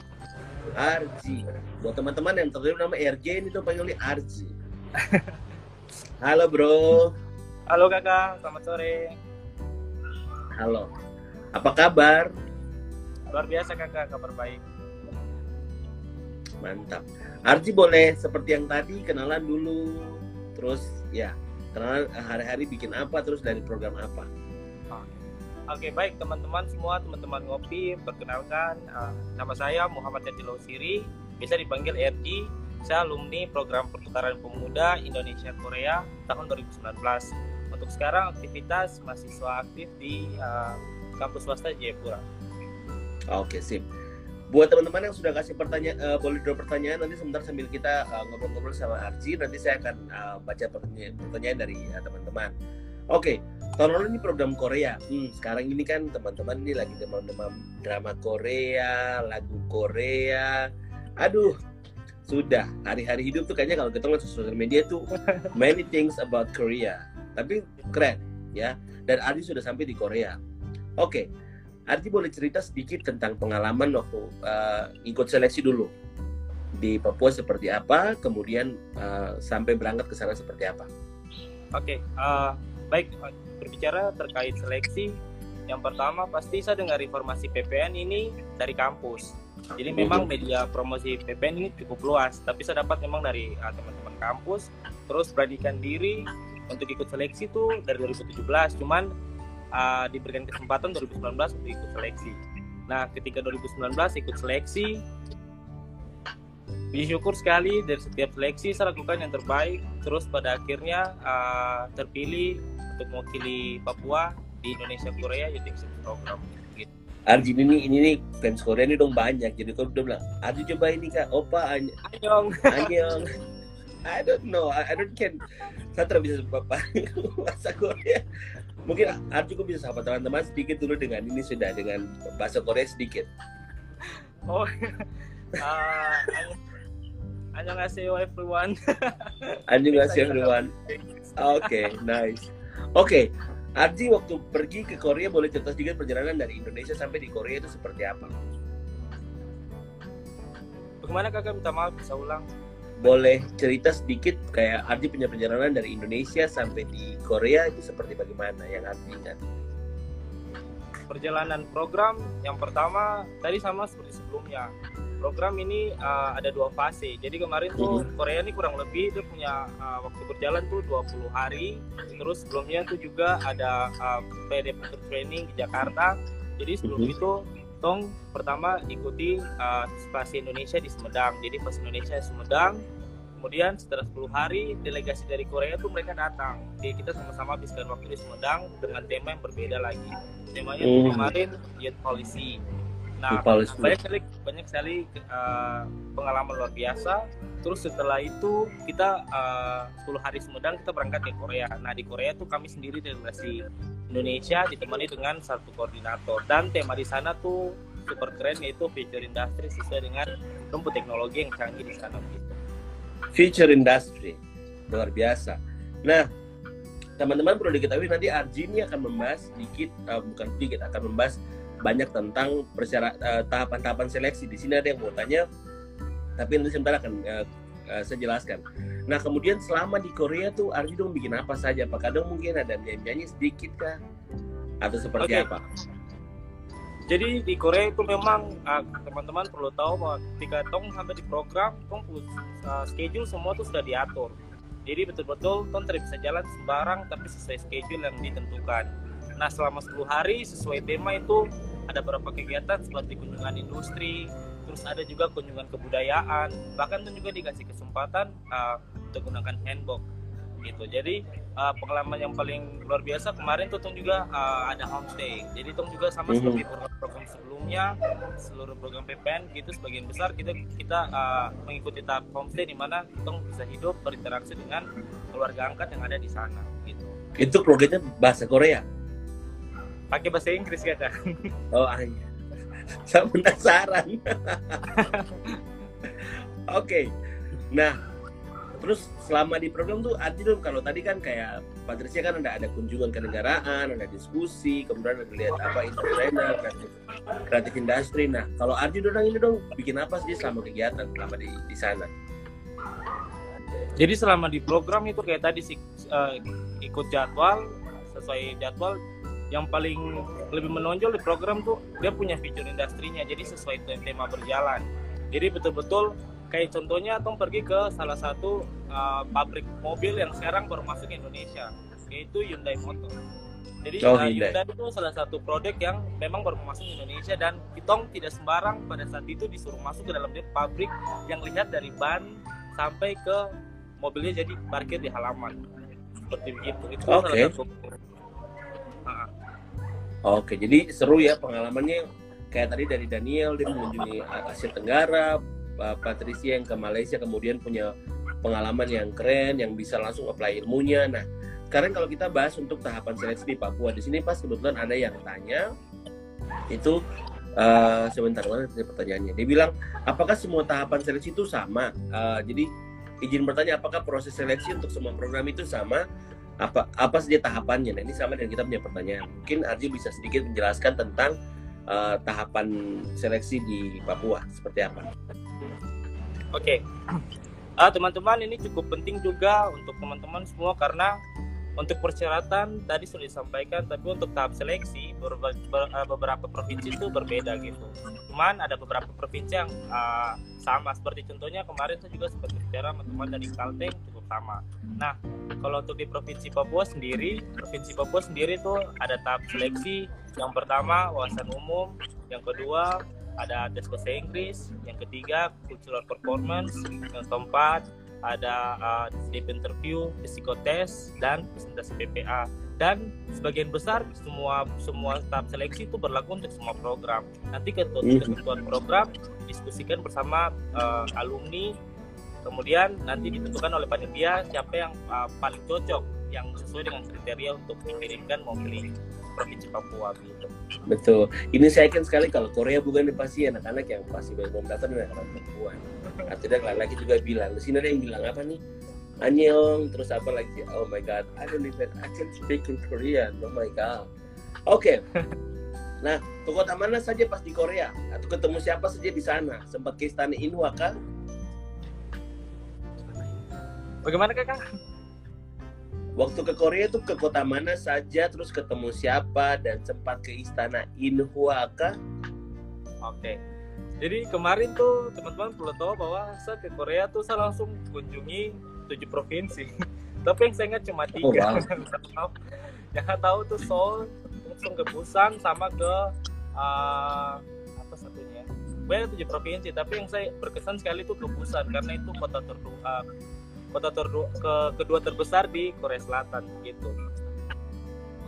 Arji. Buat teman-teman yang tertulis nama RJ ini tuh panggilnya Arji. Halo bro. Halo kakak, selamat sore. Halo. Apa kabar? Luar biasa kakak, kabar baik. Mantap. Arji boleh seperti yang tadi kenalan dulu, terus ya kenalan hari-hari bikin apa, terus dari program apa. Oke okay, baik teman-teman semua teman-teman ngopi perkenalkan uh, nama saya Muhammad Jatilo Siri bisa dipanggil RG saya alumni program pertukaran pemuda Indonesia Korea tahun 2019 untuk sekarang aktivitas mahasiswa aktif di uh, kampus swasta Jayapura oke okay, sip buat teman-teman yang sudah kasih pertanyaan uh, boleh drop pertanyaan nanti sebentar sambil kita uh, ngobrol-ngobrol sama Arji nanti saya akan uh, baca pertanyaan, pertanyaan dari uh, teman-teman. Oke, okay. tahun lalu ini program Korea. Hmm, sekarang ini kan teman-teman ini lagi demam-demam drama Korea, lagu Korea. Aduh, sudah hari-hari hidup tuh kayaknya kalau kita ngeliat sosial media tuh many things about Korea. Tapi keren ya. Dan Arji sudah sampai di Korea. Oke. Okay Arti boleh cerita sedikit tentang pengalaman waktu uh, ikut seleksi dulu di Papua seperti apa, kemudian uh, sampai berangkat ke sana seperti apa? Oke, okay, uh, baik berbicara terkait seleksi, yang pertama pasti saya dengar informasi PPN ini dari kampus. Jadi memang media promosi PPN ini cukup luas, tapi saya dapat memang dari uh, teman-teman kampus, terus beranikan diri untuk ikut seleksi tuh dari 2017, cuman uh, diberikan kesempatan 2019 untuk ikut seleksi. Nah, ketika 2019 ikut seleksi, bersyukur sekali dari setiap seleksi saya lakukan yang terbaik. Terus pada akhirnya uh, terpilih untuk mewakili Papua di Indonesia Korea Youth Exchange Program. Gitu. Arjin ini ini nih fans Korea ini dong banyak jadi kalau udah bilang Arjin coba ini kak opa any anyong anyong I don't know I, I don't can saya tidak bisa bahasa Korea mungkin Arju bisa sahabat teman-teman sedikit dulu dengan ini sudah dengan bahasa Korea sedikit. Oh, uh, annyeonghaseyo everyone. annyeonghaseyo everyone. Oke, okay, nice. Oke, okay. Arji waktu pergi ke Korea boleh cerita sedikit perjalanan dari Indonesia sampai di Korea itu seperti apa? Bagaimana kakak minta maaf bisa ulang? Boleh cerita sedikit kayak Ardi punya perjalanan dari Indonesia sampai di Korea itu seperti bagaimana yang Ardi ingat? Perjalanan program yang pertama tadi sama seperti sebelumnya. Program ini uh, ada dua fase. Jadi kemarin tuh mm-hmm. Korea ini kurang lebih itu punya uh, waktu berjalan tuh 20 hari. Terus sebelumnya tuh juga ada uh, PD training di Jakarta. Jadi sebelum mm-hmm. itu Tong pertama ikuti uh, spasi Indonesia di Sumedang. Jadi pas Indonesia di Sumedang, kemudian setelah 10 hari delegasi dari Korea tuh mereka datang jadi kita sama-sama habiskan waktu di Sumedang dengan tema yang berbeda lagi temanya Hmm. kemarin youth policy nah banyak sekali banyak sekali uh, pengalaman luar biasa. Terus setelah itu kita uh, 10 hari Sumedang kita berangkat ke Korea. Nah di Korea tuh kami sendiri delegasi Indonesia ditemani dengan satu koordinator. Dan tema di sana tuh super keren yaitu future industry sesuai dengan rumput teknologi yang canggih di sana. Gitu. future industry. Luar biasa. Nah, teman-teman perlu diketahui nanti Arji ini akan membahas sedikit, eh, bukan sedikit, akan membahas banyak tentang persyarat eh, tahapan-tahapan seleksi. Di sini ada yang mau tanya, tapi nanti sebentar akan eh, eh, saya jelaskan. Nah, kemudian selama di Korea tuh Arji dong bikin apa saja? Apakah dong mungkin ada nyanyi-nyanyi sedikit kah? Atau seperti Oke. apa? Jadi di Korea itu memang teman-teman perlu tahu bahwa ketika tong sampai di program, tong ah, schedule semua tuh sudah diatur. Jadi betul-betul tong tidak bisa jalan sembarang tapi sesuai schedule yang ditentukan. Nah selama 10 hari sesuai tema itu ada beberapa kegiatan seperti kunjungan industri, terus ada juga kunjungan kebudayaan, bahkan tuh juga dikasih kesempatan ah, untuk gunakan handbook gitu. Jadi uh, pengalaman yang paling luar biasa kemarin tuh Tong juga uh, ada homestay. Jadi Tong juga sama Mhm. seperti program-program sebelumnya, seluruh program PPN gitu sebagian besar kita kita uh, mengikuti tahap homestay di mana Tong bisa hidup berinteraksi dengan keluarga angkat yang ada di sana gitu. Itu programnya bahasa Korea. Pakai bahasa Inggris kan? Oh, hanya. Saya penasaran. Oke. Nah, terus selama di program tuh dong kalau tadi kan kayak Patricia kan ada ada kunjungan ke negaraan, ada diskusi, kemudian ada lihat apa entrepreneur, kreatif, kreatif industri. Nah, kalau Arti dong ini dong bikin apa sih selama kegiatan selama di di sana? Jadi selama di program itu kayak tadi sih eh, ikut jadwal sesuai jadwal yang paling lebih menonjol di program tuh dia punya fitur industrinya jadi sesuai te- tema berjalan. Jadi betul-betul kayak contohnya Tom pergi ke salah satu eh, pabrik mobil yang sekarang baru masuk ke Indonesia yaitu Hyundai Motor. Jadi Oh, eh, Hyundai. Hyundai itu salah satu produk yang memang baru masuk ke Indonesia dan Kitong tidak sembarang pada saat itu disuruh masuk ke dalam pabrik yang lihat dari ban sampai ke mobilnya jadi parkir di halaman seperti begitu itu Oke. salah satu Oke, jadi seru ya pengalamannya kayak tadi dari Daniel dia mengunjungi Asia Tenggara, Patricia yang ke Malaysia kemudian punya pengalaman yang keren yang bisa langsung apply ilmunya. Nah, sekarang kalau kita bahas untuk tahapan seleksi di Papua, di sini pas kebetulan ada yang tanya itu eh, sebentar mana pertanyaannya. Dia bilang, apakah semua tahapan seleksi itu sama? Eh, jadi izin bertanya, apakah proses seleksi untuk semua program itu sama? Apa apa saja tahapannya. Nah ini sama dengan kita punya pertanyaan. Mungkin Arji bisa sedikit menjelaskan tentang eh, tahapan seleksi di Papua seperti apa? Oke, Ah, teman-teman ini cukup penting juga untuk teman-teman semua karena untuk persyaratan tadi sudah disampaikan, tapi untuk tahap seleksi ah, beberapa provinsi itu berbeda gitu. Cuman ada beberapa provinsi yang ah, sama, seperti contohnya kemarin saya juga sempat bicara sama teman dari Kalteng cukup sama. Nah, kalau untuk di provinsi Papua sendiri, provinsi Papua sendiri itu ada tahap seleksi. Yang pertama wawasan umum, yang kedua ada tes bahasa Inggris, yang ketiga cultural performance, yang keempat ada uh, sleep interview, psikotes dan presentasi PPA. Dan sebagian besar semua semua tahap seleksi itu berlaku untuk semua program. Nanti ketua- Mhm. ketentuan program diskusikan bersama uh, alumni, kemudian nanti ditentukan oleh panitia siapa yang uh, paling cocok, yang sesuai dengan kriteria untuk dikirimkan mewakili provinsi Papua gitu. betul. Ini saya yakin sekali kalau Korea bukan pasti anak-anak yang pasti belum datang dan anak perempuan artinya laki juga bilang di sini ada yang bilang apa nih? Anyong terus apa lagi? Oh my god I don't even I can speak in Korean. Oh my god. Oke. Nah ke kota mana saja pas di Korea? Atau ketemu siapa saja di sana? Sempat ke istana Inwa kah Bagaimana kakak? Waktu ke Korea itu ke kota mana saja, terus ketemu siapa, dan sempat ke istana Inhua kah? Oke. Jadi kemarin tuh teman-teman perlu tahu bahwa saya ke Korea tuh saya langsung kunjungi tujuh provinsi. Tapi yang saya ingat cuma tiga. yang saya tahu tuh Seoul, langsung ke Busan sama ke uh, apa satunya banyak tujuh provinsi tapi yang saya berkesan sekali itu ke Busan karena itu kota tertua kota terdu ke kedua terbesar di Korea Selatan gitu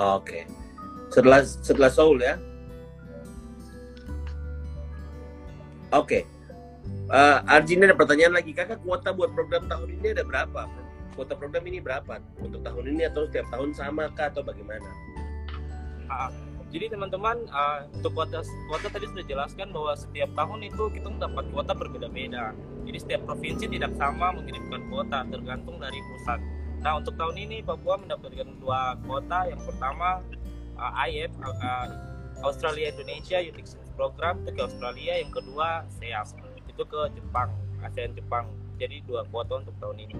Oke. Setelah setelah Seoul ya. Oke. Eh, Arjin ada pertanyaan lagi. Kakak kuota buat program tahun ini ada berapa? Kuota program ini berapa? Untuk tahun ini atau setiap tahun sama kah atau bagaimana? Ah, jadi teman-teman ah, untuk kuota kuota tadi sudah jelaskan bahwa setiap tahun itu kita mendapat kuota berbeda-beda. Jadi setiap provinsi tidak sama mengirimkan kuota tergantung dari pusat. Nah untuk tahun ini Papua mendapatkan dua kuota. Yang pertama ah, IF ah, Australia Indonesia Youth Exchange Program itu ke Australia. Yang kedua SEAS itu ke Jepang ASEAN Jepang. Jadi dua kuota untuk tahun ini.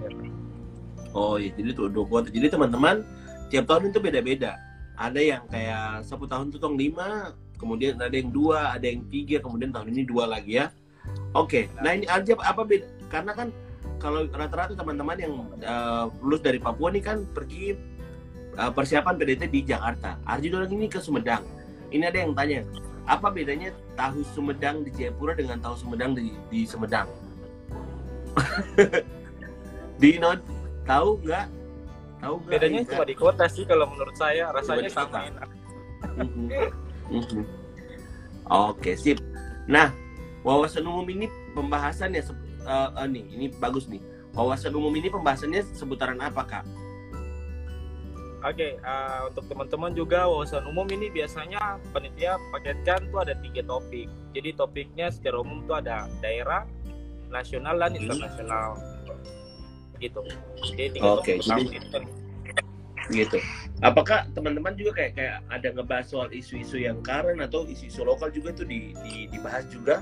Oh iya, jadi dua kuota. Jadi teman-teman tiap tahun itu beda-beda. Ada yang kayak satu tahun itu tong lima, kemudian ada yang dua, ada yang tiga, kemudian tahun ini dua lagi ya. Oke, nah ini aja apa beda? Karena kan kalau rata-rata teman-teman yang uh, lulus dari Papua nih kan pergi uh, persiapan PDT di Jakarta. Arji orang ini ke Sumedang. Ini ada yang tanya, apa bedanya tahu Sumedang di Jayapura dengan tahu Sumedang di, di Sumedang? di not tahu nggak? Tahu nggak? Bedanya Ika? cuma di kota sih kalau menurut saya rasanya sama enak. Mhm. Mhm. Oke, sip. Nah, wawasan umum ini pembahasannya eh, eh, nih, ini bagus nih. Wawasan umum ini pembahasannya seputaran apa, Kak? Oke, eh, untuk teman-teman juga wawasan umum ini biasanya panitia paketkan tuh ada tiga topik. Jadi topiknya secara umum tuh ada daerah, nasional dan Hmm. internasional. Gitu. Jadi tiga utama jadi- itu. Gitu. Apakah teman-teman juga kayak kayak ada ngebahas soal isu-isu yang current atau isu-isu lokal juga itu di, di- dibahas juga?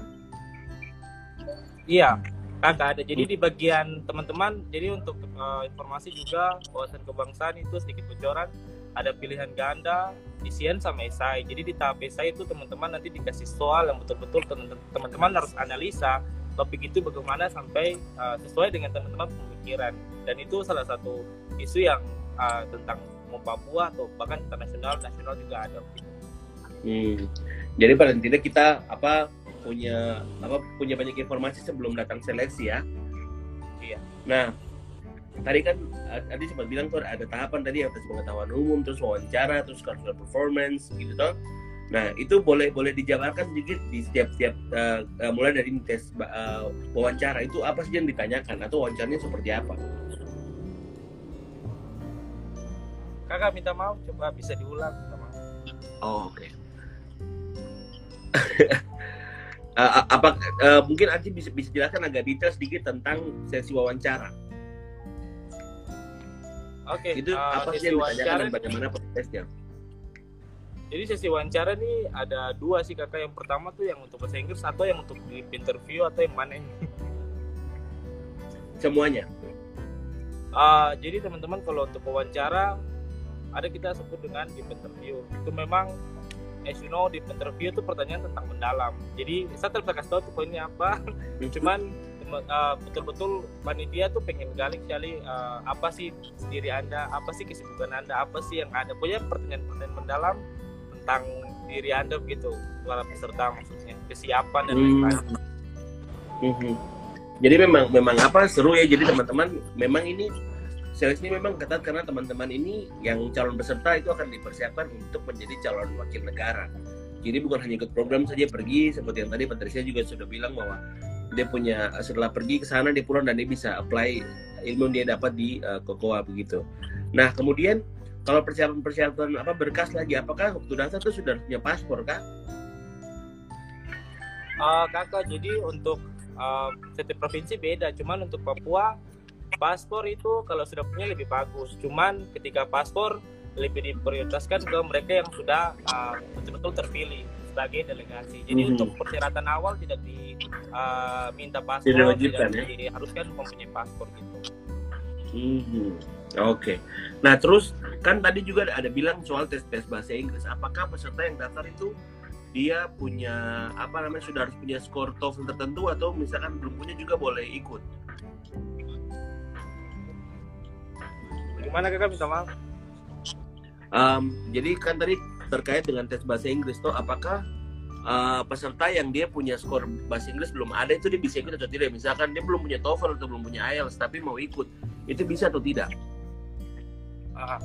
Iya, kakak ada. Jadi di bagian teman-teman, jadi untuk eh, informasi juga wawasan kebangsaan itu sedikit bocoran ada pilihan ganda, isian sama esai. Jadi di tahap esai itu teman-teman nanti dikasih soal yang betul-betul teman- teman-teman harus analisa topik itu bagaimana sampai eh, sesuai dengan teman-teman pemikiran. Dan itu salah satu isu yang eh, tentang Papua atau bahkan internasional, nasional juga ada. Hmm. Jadi paling tidak kita apa punya apa punya banyak informasi sebelum datang seleksi ya. Iya. Nah, tadi kan eh, tadi sempat bilang tuh ada tahapan tadi atas pengetahuan umum, terus wawancara, terus cultural performance gitu toh. Nah, itu boleh boleh dijabarkan sedikit di setiap setiap eh, eh, mulai dari tes eh, wawancara itu apa sih yang ditanyakan atau wawancaranya seperti apa? Kakak minta maaf, coba bisa diulang. Minta maaf. Oh, oke. Eh, apa eh, mungkin Arji bisa bisa jelaskan agak detail sedikit tentang sesi wawancara. Oke, itu eh, apa sih yang ditanyakan dan bagaimana prosesnya? Jadi sesi wawancara nih ada dua sih kakak. Yang pertama tuh yang untuk bahasa Inggris atau yang untuk di interview atau yang mana? Semuanya. Ah, jadi teman-teman kalau untuk wawancara ada kita sebut dengan deep interview. Itu memang as you know deep interview itu pertanyaan tentang mendalam. Jadi saya bisa kasih tahu tuh poinnya apa. Cuman ah, betul-betul panitia tuh pengen gali sekali ah, apa sih diri anda, apa sih kesibukan anda, apa sih yang ada. Punya pertanyaan-pertanyaan mendalam tentang diri anda begitu para peserta maksudnya kesiapan dan Hmm. lain-lain. Mhm. Jadi memang memang apa seru ya jadi teman-teman memang ini seleksi ini memang ketat karena teman-teman ini yang calon peserta itu akan dipersiapkan untuk menjadi calon wakil negara. Jadi bukan hanya ikut program saja pergi seperti yang tadi Patricia juga sudah bilang bahwa dia punya setelah pergi ke sana dia pulang dan dia bisa apply ilmu yang dia dapat di uh, Kokoa begitu. Nah kemudian kalau persiapan-persiapan apa berkas lagi apakah waktu dasar itu sudah punya paspor kah? Ah, kakak jadi untuk ah, setiap provinsi beda cuman untuk Papua paspor itu kalau sudah punya lebih bagus cuman ketika paspor lebih diprioritaskan ke mereka yang sudah ah, betul-betul terpilih sebagai delegasi jadi Mhm. untuk persyaratan awal tidak diminta paspor Tidak diwajibkan, ya? diharuskan mempunyai paspor gitu Mhm. Oke. Nah terus kan tadi juga ada, bilang soal tes tes bahasa Inggris. Apakah peserta yang daftar itu dia punya apa namanya sudah harus punya skor TOEFL tertentu atau misalkan belum punya juga boleh ikut? gimana kakak minta maaf Em, jadi kan tadi terkait dengan tes bahasa Inggris tuh apakah uh, peserta yang dia punya skor bahasa Inggris belum ada itu dia bisa ikut atau tidak misalkan dia belum punya TOEFL atau belum punya IELTS tapi mau ikut itu bisa atau tidak Ah,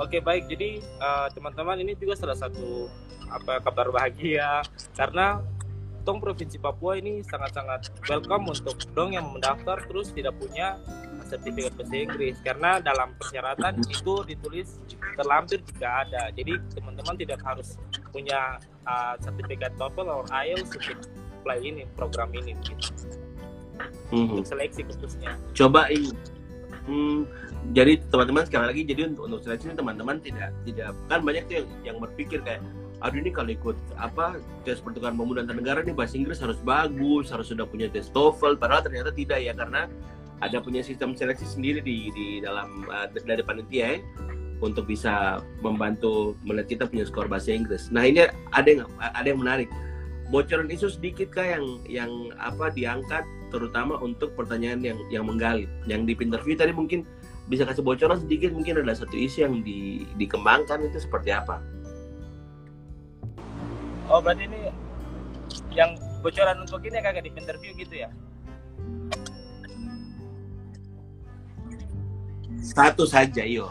Oke baik, jadi eh, teman-teman ini juga salah satu apa kabar bahagia karena Tong Provinsi Papua ini sangat-sangat welcome untuk dong yang mendaftar terus tidak punya sertifikat bahasa Inggris karena dalam persyaratan itu ditulis terlampir jika ada. Jadi teman-teman tidak harus punya uh, sertifikat TOEFL atau IELTS untuk apply ini program ini gitu. Mhm. Untuk seleksi khususnya. coba ini Hmm, jadi teman-teman sekali lagi jadi untuk untuk seleksi ini teman-teman tidak tidak kan banyak tuh yang, yang berpikir kayak aduh ini kalau ikut apa tes pertukaran pemuda antar negara nih bahasa Inggris harus bagus harus sudah punya tes TOEFL padahal ternyata tidak ya karena ada punya sistem seleksi sendiri di di dalam uh, dari panitia ya untuk bisa membantu melihat kita punya skor bahasa Inggris. Nah ini ada yang ada yang menarik bocoran isu sedikit kah yang yang apa diangkat terutama untuk pertanyaan yang yang menggali. Yang di interview tadi mungkin bisa kasih bocoran sedikit mungkin ada satu isu yang di, dikembangkan itu seperti apa? Oh berarti ini yang bocoran untuk ini kagak di interview gitu ya? satu saja yo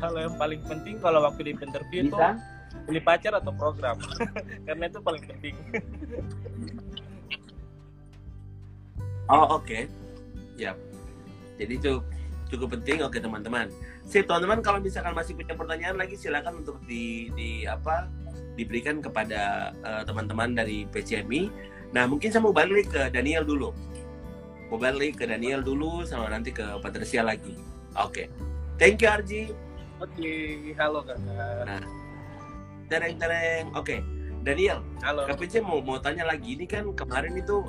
Kalau yang paling penting kalau waktu di interview itu beli pacar atau program? Karena itu paling penting. oh oke. Ya jadi itu cukup penting. Oke teman-teman. Sip teman-teman. Kalau misalkan masih punya pertanyaan lagi silakan untuk di di apa diberikan kepada eh, teman-teman dari PCMI nah mungkin saya mau balik ke Daniel dulu. Mau balik ke Daniel dulu sama nanti ke Patricia lagi. Oke. Thank you Arji. Oke, halo kakak. Nah, tereng tereng. Oke, Daniel, Halo. Pince mau mau tanya lagi. Ini kan kemarin itu,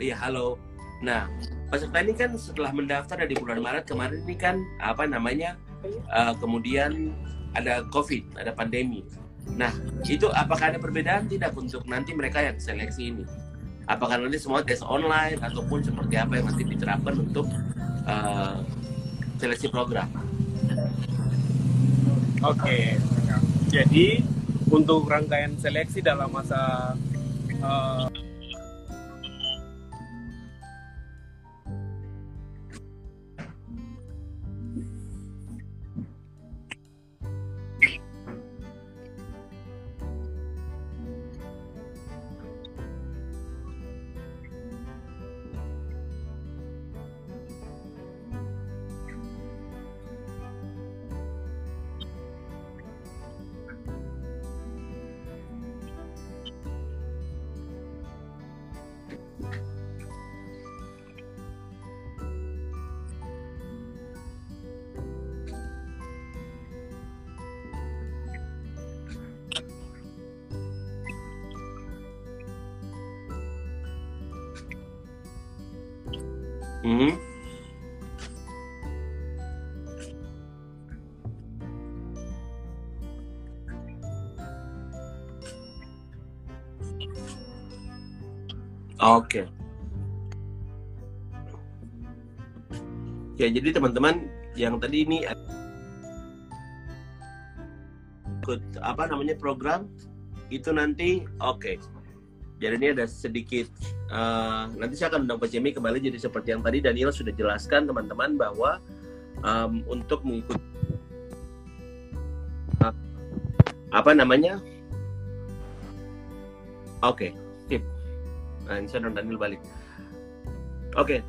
iya halo. Nah, peserta ini kan setelah mendaftar dari bulan Maret kemarin ini kan apa namanya? eh, kemudian ada COVID, ada pandemi. Nah, itu apakah ada perbedaan tidak untuk nanti mereka yang seleksi ini? Apakah nanti semua tes online ataupun seperti apa yang nanti diterapkan untuk eh, seleksi program? Oke. Jadi untuk rangkaian seleksi dalam masa eh, Oke. Ya, jadi teman-teman yang tadi ini ikut apa namanya program itu nanti oke. Jadi ini ada sedikit eh, nanti saya akan undang Pak Jimmy kembali jadi seperti yang tadi Daniel sudah jelaskan teman-teman bahwa em, untuk mengikuti apa namanya? Oke, sip. Nah, saya dan Daniel balik. Oke,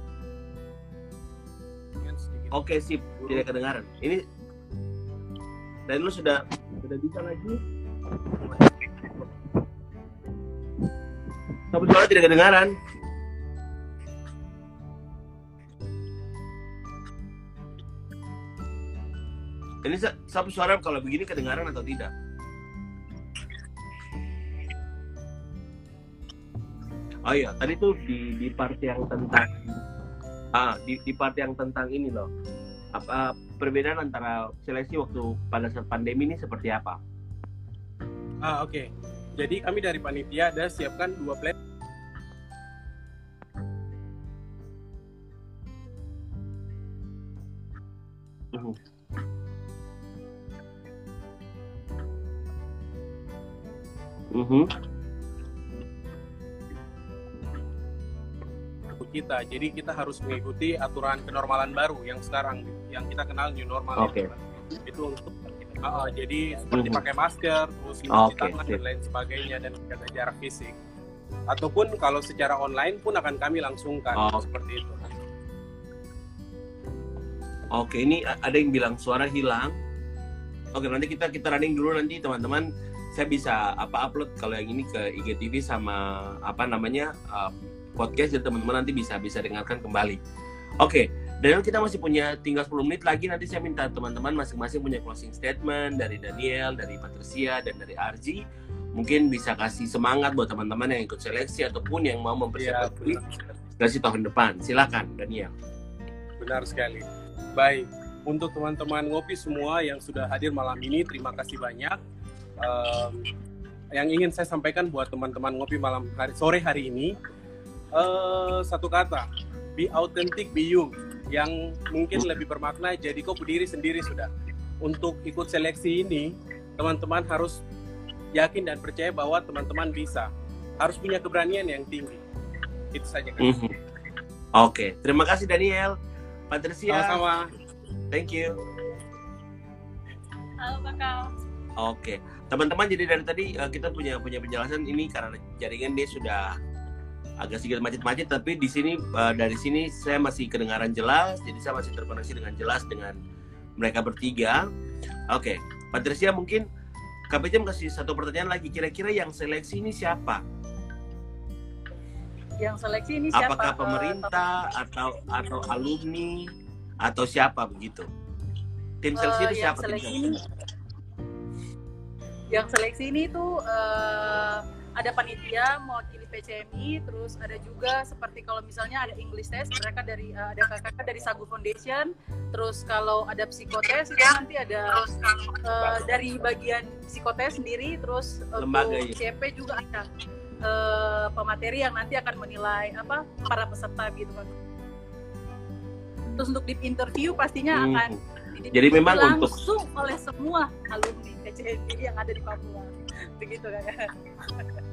sedikit oke sip, tidak kedengaran. Ini Daniel sudah sudah bisa lagi. Tapi suara tidak kedengaran. Ini sa- sapu suara kalau begini kedengaran atau tidak? Oh iya, tadi tuh di di part yang tentang ah di di part yang tentang ini loh. Apa perbedaan antara seleksi waktu pada saat pandemi ini seperti apa? Ah, oke. Jadi kami dari panitia ada siapkan dua plan. Mhm. Mhm. Kita. Jadi kita harus mengikuti aturan kenormalan baru yang sekarang yang kita kenal new normal Oke. itu. Itu untuk uh, jadi seperti Mhm. pakai masker, terus mencuci Oke, tangan dan lain sebagainya dan jaga jarak fisik. Ataupun kalau secara online pun akan kami langsungkan Oh. seperti itu. Oke, ini ada yang bilang suara hilang. Oke, nanti kita kita running dulu nanti teman-teman. Saya bisa apa upload kalau yang ini ke IGTV sama apa namanya uh, podcast jadi teman-teman nanti bisa bisa dengarkan kembali. Oke, Daniel kita masih punya tinggal 10 menit lagi nanti saya minta teman-teman masing-masing punya closing statement dari Daniel, dari Patricia dan dari Arji. Mungkin bisa kasih semangat buat teman-teman yang ikut seleksi ataupun yang mau mempersiapkan diri seleksi tahun depan. Silakan Daniel. Benar sekali. Baik, untuk teman-teman ngopi semua yang sudah hadir malam ini, terima kasih banyak. Em, yang ingin saya sampaikan buat teman-teman ngopi malam hari sore hari ini, eh, satu kata, be authentic, be you. Yang mungkin lebih bermakna jadi kau berdiri sendiri sudah. Untuk ikut seleksi ini, teman-teman harus yakin dan percaya bahwa teman-teman bisa. Harus punya keberanian yang tinggi. Itu saja kan. Mhm. Oke, terima kasih Daniel. Patricia, Sama-sama. thank you. Halo kakak. Oke, teman-teman jadi dari tadi eh, kita punya punya penjelasan ini karena jaringan dia sudah agak sedikit macet-macet, tapi di sini eh, dari sini saya masih kedengaran jelas, jadi saya masih terkoneksi dengan jelas dengan mereka bertiga. Oke, Patricia mungkin KPJ kasih satu pertanyaan lagi, kira-kira yang seleksi ini siapa? Yang seleksi ini siapa? Apakah Eh, pemerintah atau atau alumni atau siapa begitu? Tim seleksi Eh, itu yang siapa? Tim seleksi seleksi? ini yang seleksi ini tuh eh, ada panitia mewakili PCMI terus ada juga seperti kalau misalnya ada English test mereka dari eh, ada kakak dari Sagu Foundation terus kalau ada psikotes itu nanti ada eh, dari bagian psikotes sendiri terus Lembaga, untuk ya? CP juga ada eh, pemateri yang nanti akan menilai apa para peserta gitu kan terus untuk deep interview pastinya Hmm. akan Jadi memang untuk langsung oleh semua alumni PCMI yang ada di Papua begitu kan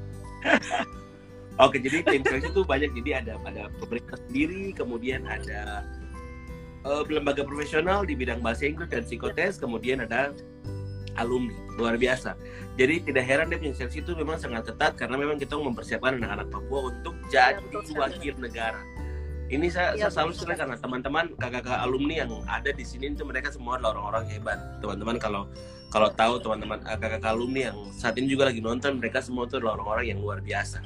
Oke, jadi tim seleksi itu banyak. Jadi ada ada pemerintah sendiri, kemudian ada eh, lembaga profesional di bidang bahasa Inggris dan psikotes, kemudian ada alumni. Luar biasa. Jadi tidak heran dia punya seleksi itu memang sangat ketat karena memang kita mempersiapkan anak-anak Papua untuk jadi betul sekali. wakil negara. Ini saya, saya Iya, selalu senang karena teman-teman kakak-kakak alumni yang ada di sini itu mereka semua adalah orang-orang hebat. Teman-teman kalau kalau tahu teman-teman eh, kakak-kakak alumni yang saat ini juga lagi nonton mereka semua itu adalah orang-orang yang luar biasa.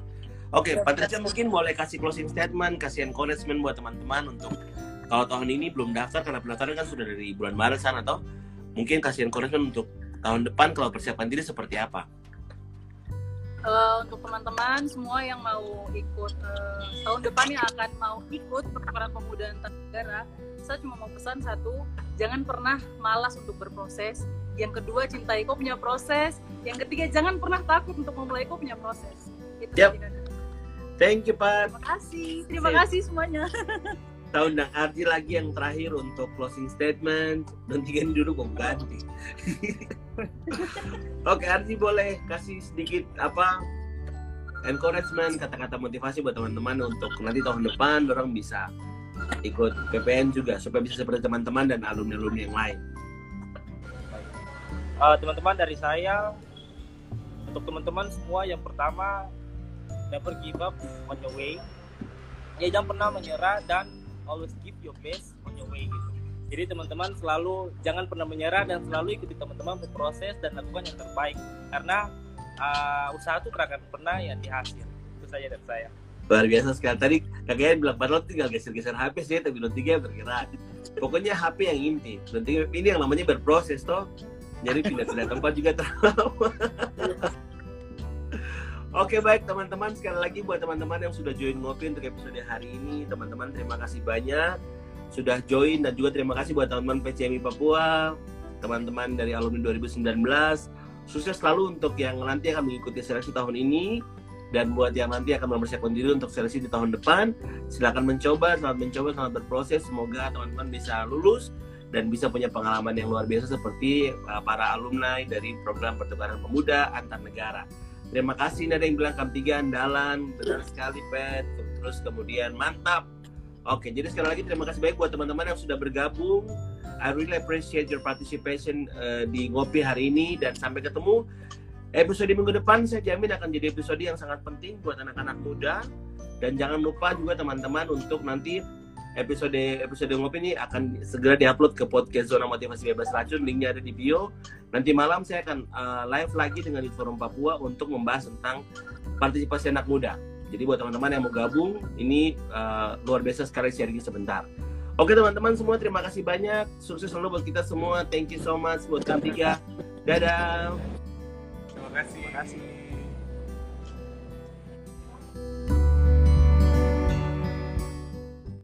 Oke, Iya, Patricia mungkin boleh kasih closing statement, kasih encouragement buat teman-teman untuk kalau tahun ini belum daftar karena pendaftaran kan sudah dari bulan Maret sana atau mungkin kasih encouragement untuk tahun depan kalau persiapan diri seperti apa? Eh, untuk teman-teman semua yang mau ikut eh, tahun depan yang akan mau ikut pertukaran pemuda antar negara saya cuma mau pesan satu jangan pernah malas untuk berproses. Yang kedua cintai kau punya proses. Yang ketiga jangan pernah takut untuk memulai kau punya proses. Itu Nana. Thank you, Pat. terima kasih. Terima kasih semuanya Tahun dan Arji lagi yang terakhir untuk closing statement. Nanti ganti dulu mau ganti. Oke, Arji boleh kasih sedikit apa encouragement, kata-kata motivasi buat teman-teman untuk nanti tahun depan orang bisa ikut PPN juga supaya bisa seperti teman-teman dan alumni-alumni yang lain. Eh, teman-teman dari saya untuk teman-teman semua yang pertama never give up on your way ya jangan pernah menyerah dan always give your best on your way gitu jadi teman-teman selalu jangan pernah menyerah dan selalu ikuti teman-teman berproses dan lakukan yang terbaik karena uh, usaha itu tidak akan pernah ya dihasil itu saja dari saya Luar biasa sekali. Tadi kakaknya bilang padahal tinggal geser-geser HP sih, tapi Don tiga bergerak. Pokoknya HP yang inti. Tiga ini yang namanya berproses toh. Jadi pindah-pindah tempat juga terlalu. Oke baik teman-teman. Sekali lagi buat teman-teman yang sudah join ngopi untuk episode hari ini teman-teman terima kasih banyak sudah join dan juga terima kasih buat teman-teman PCMI Papua teman-teman dari alumni 2019 sukses selalu untuk yang nanti akan mengikuti seleksi tahun ini dan buat yang nanti akan mempersiapkan diri untuk seleksi di tahun depan. Silakan mencoba selamat mencoba selamat berproses. Semoga teman-teman bisa lulus dan bisa punya pengalaman yang luar biasa seperti uh, para alumni dari program pertukaran pemuda antar negara Terima kasih. Ini ada yang bilang Kam 3 andalan, benar sekali Pet. Terus kemudian mantap. Oke, jadi sekali lagi terima kasih banyak buat teman-teman yang sudah bergabung. I really appreciate your participation uh, di ngopi hari ini dan sampai ketemu episode minggu depan. Saya jamin akan jadi episode yang sangat penting buat anak-anak muda. Dan jangan lupa juga teman-teman untuk nanti episode episode ngopi ini akan segera diupload ke podcast zona motivasi bebas racun. Linknya ada di bio. Nanti malam saya akan uh, live lagi dengan di forum Papua untuk membahas tentang partisipasi anak muda. Jadi buat teman-teman yang mau gabung ini uh, luar biasa sekali sharing sebentar. Oke teman-teman semua terima kasih banyak. Sukses selalu buat kita semua. Thank you so much buat kami tiga. Dadah. Terima kasih. Terima kasih.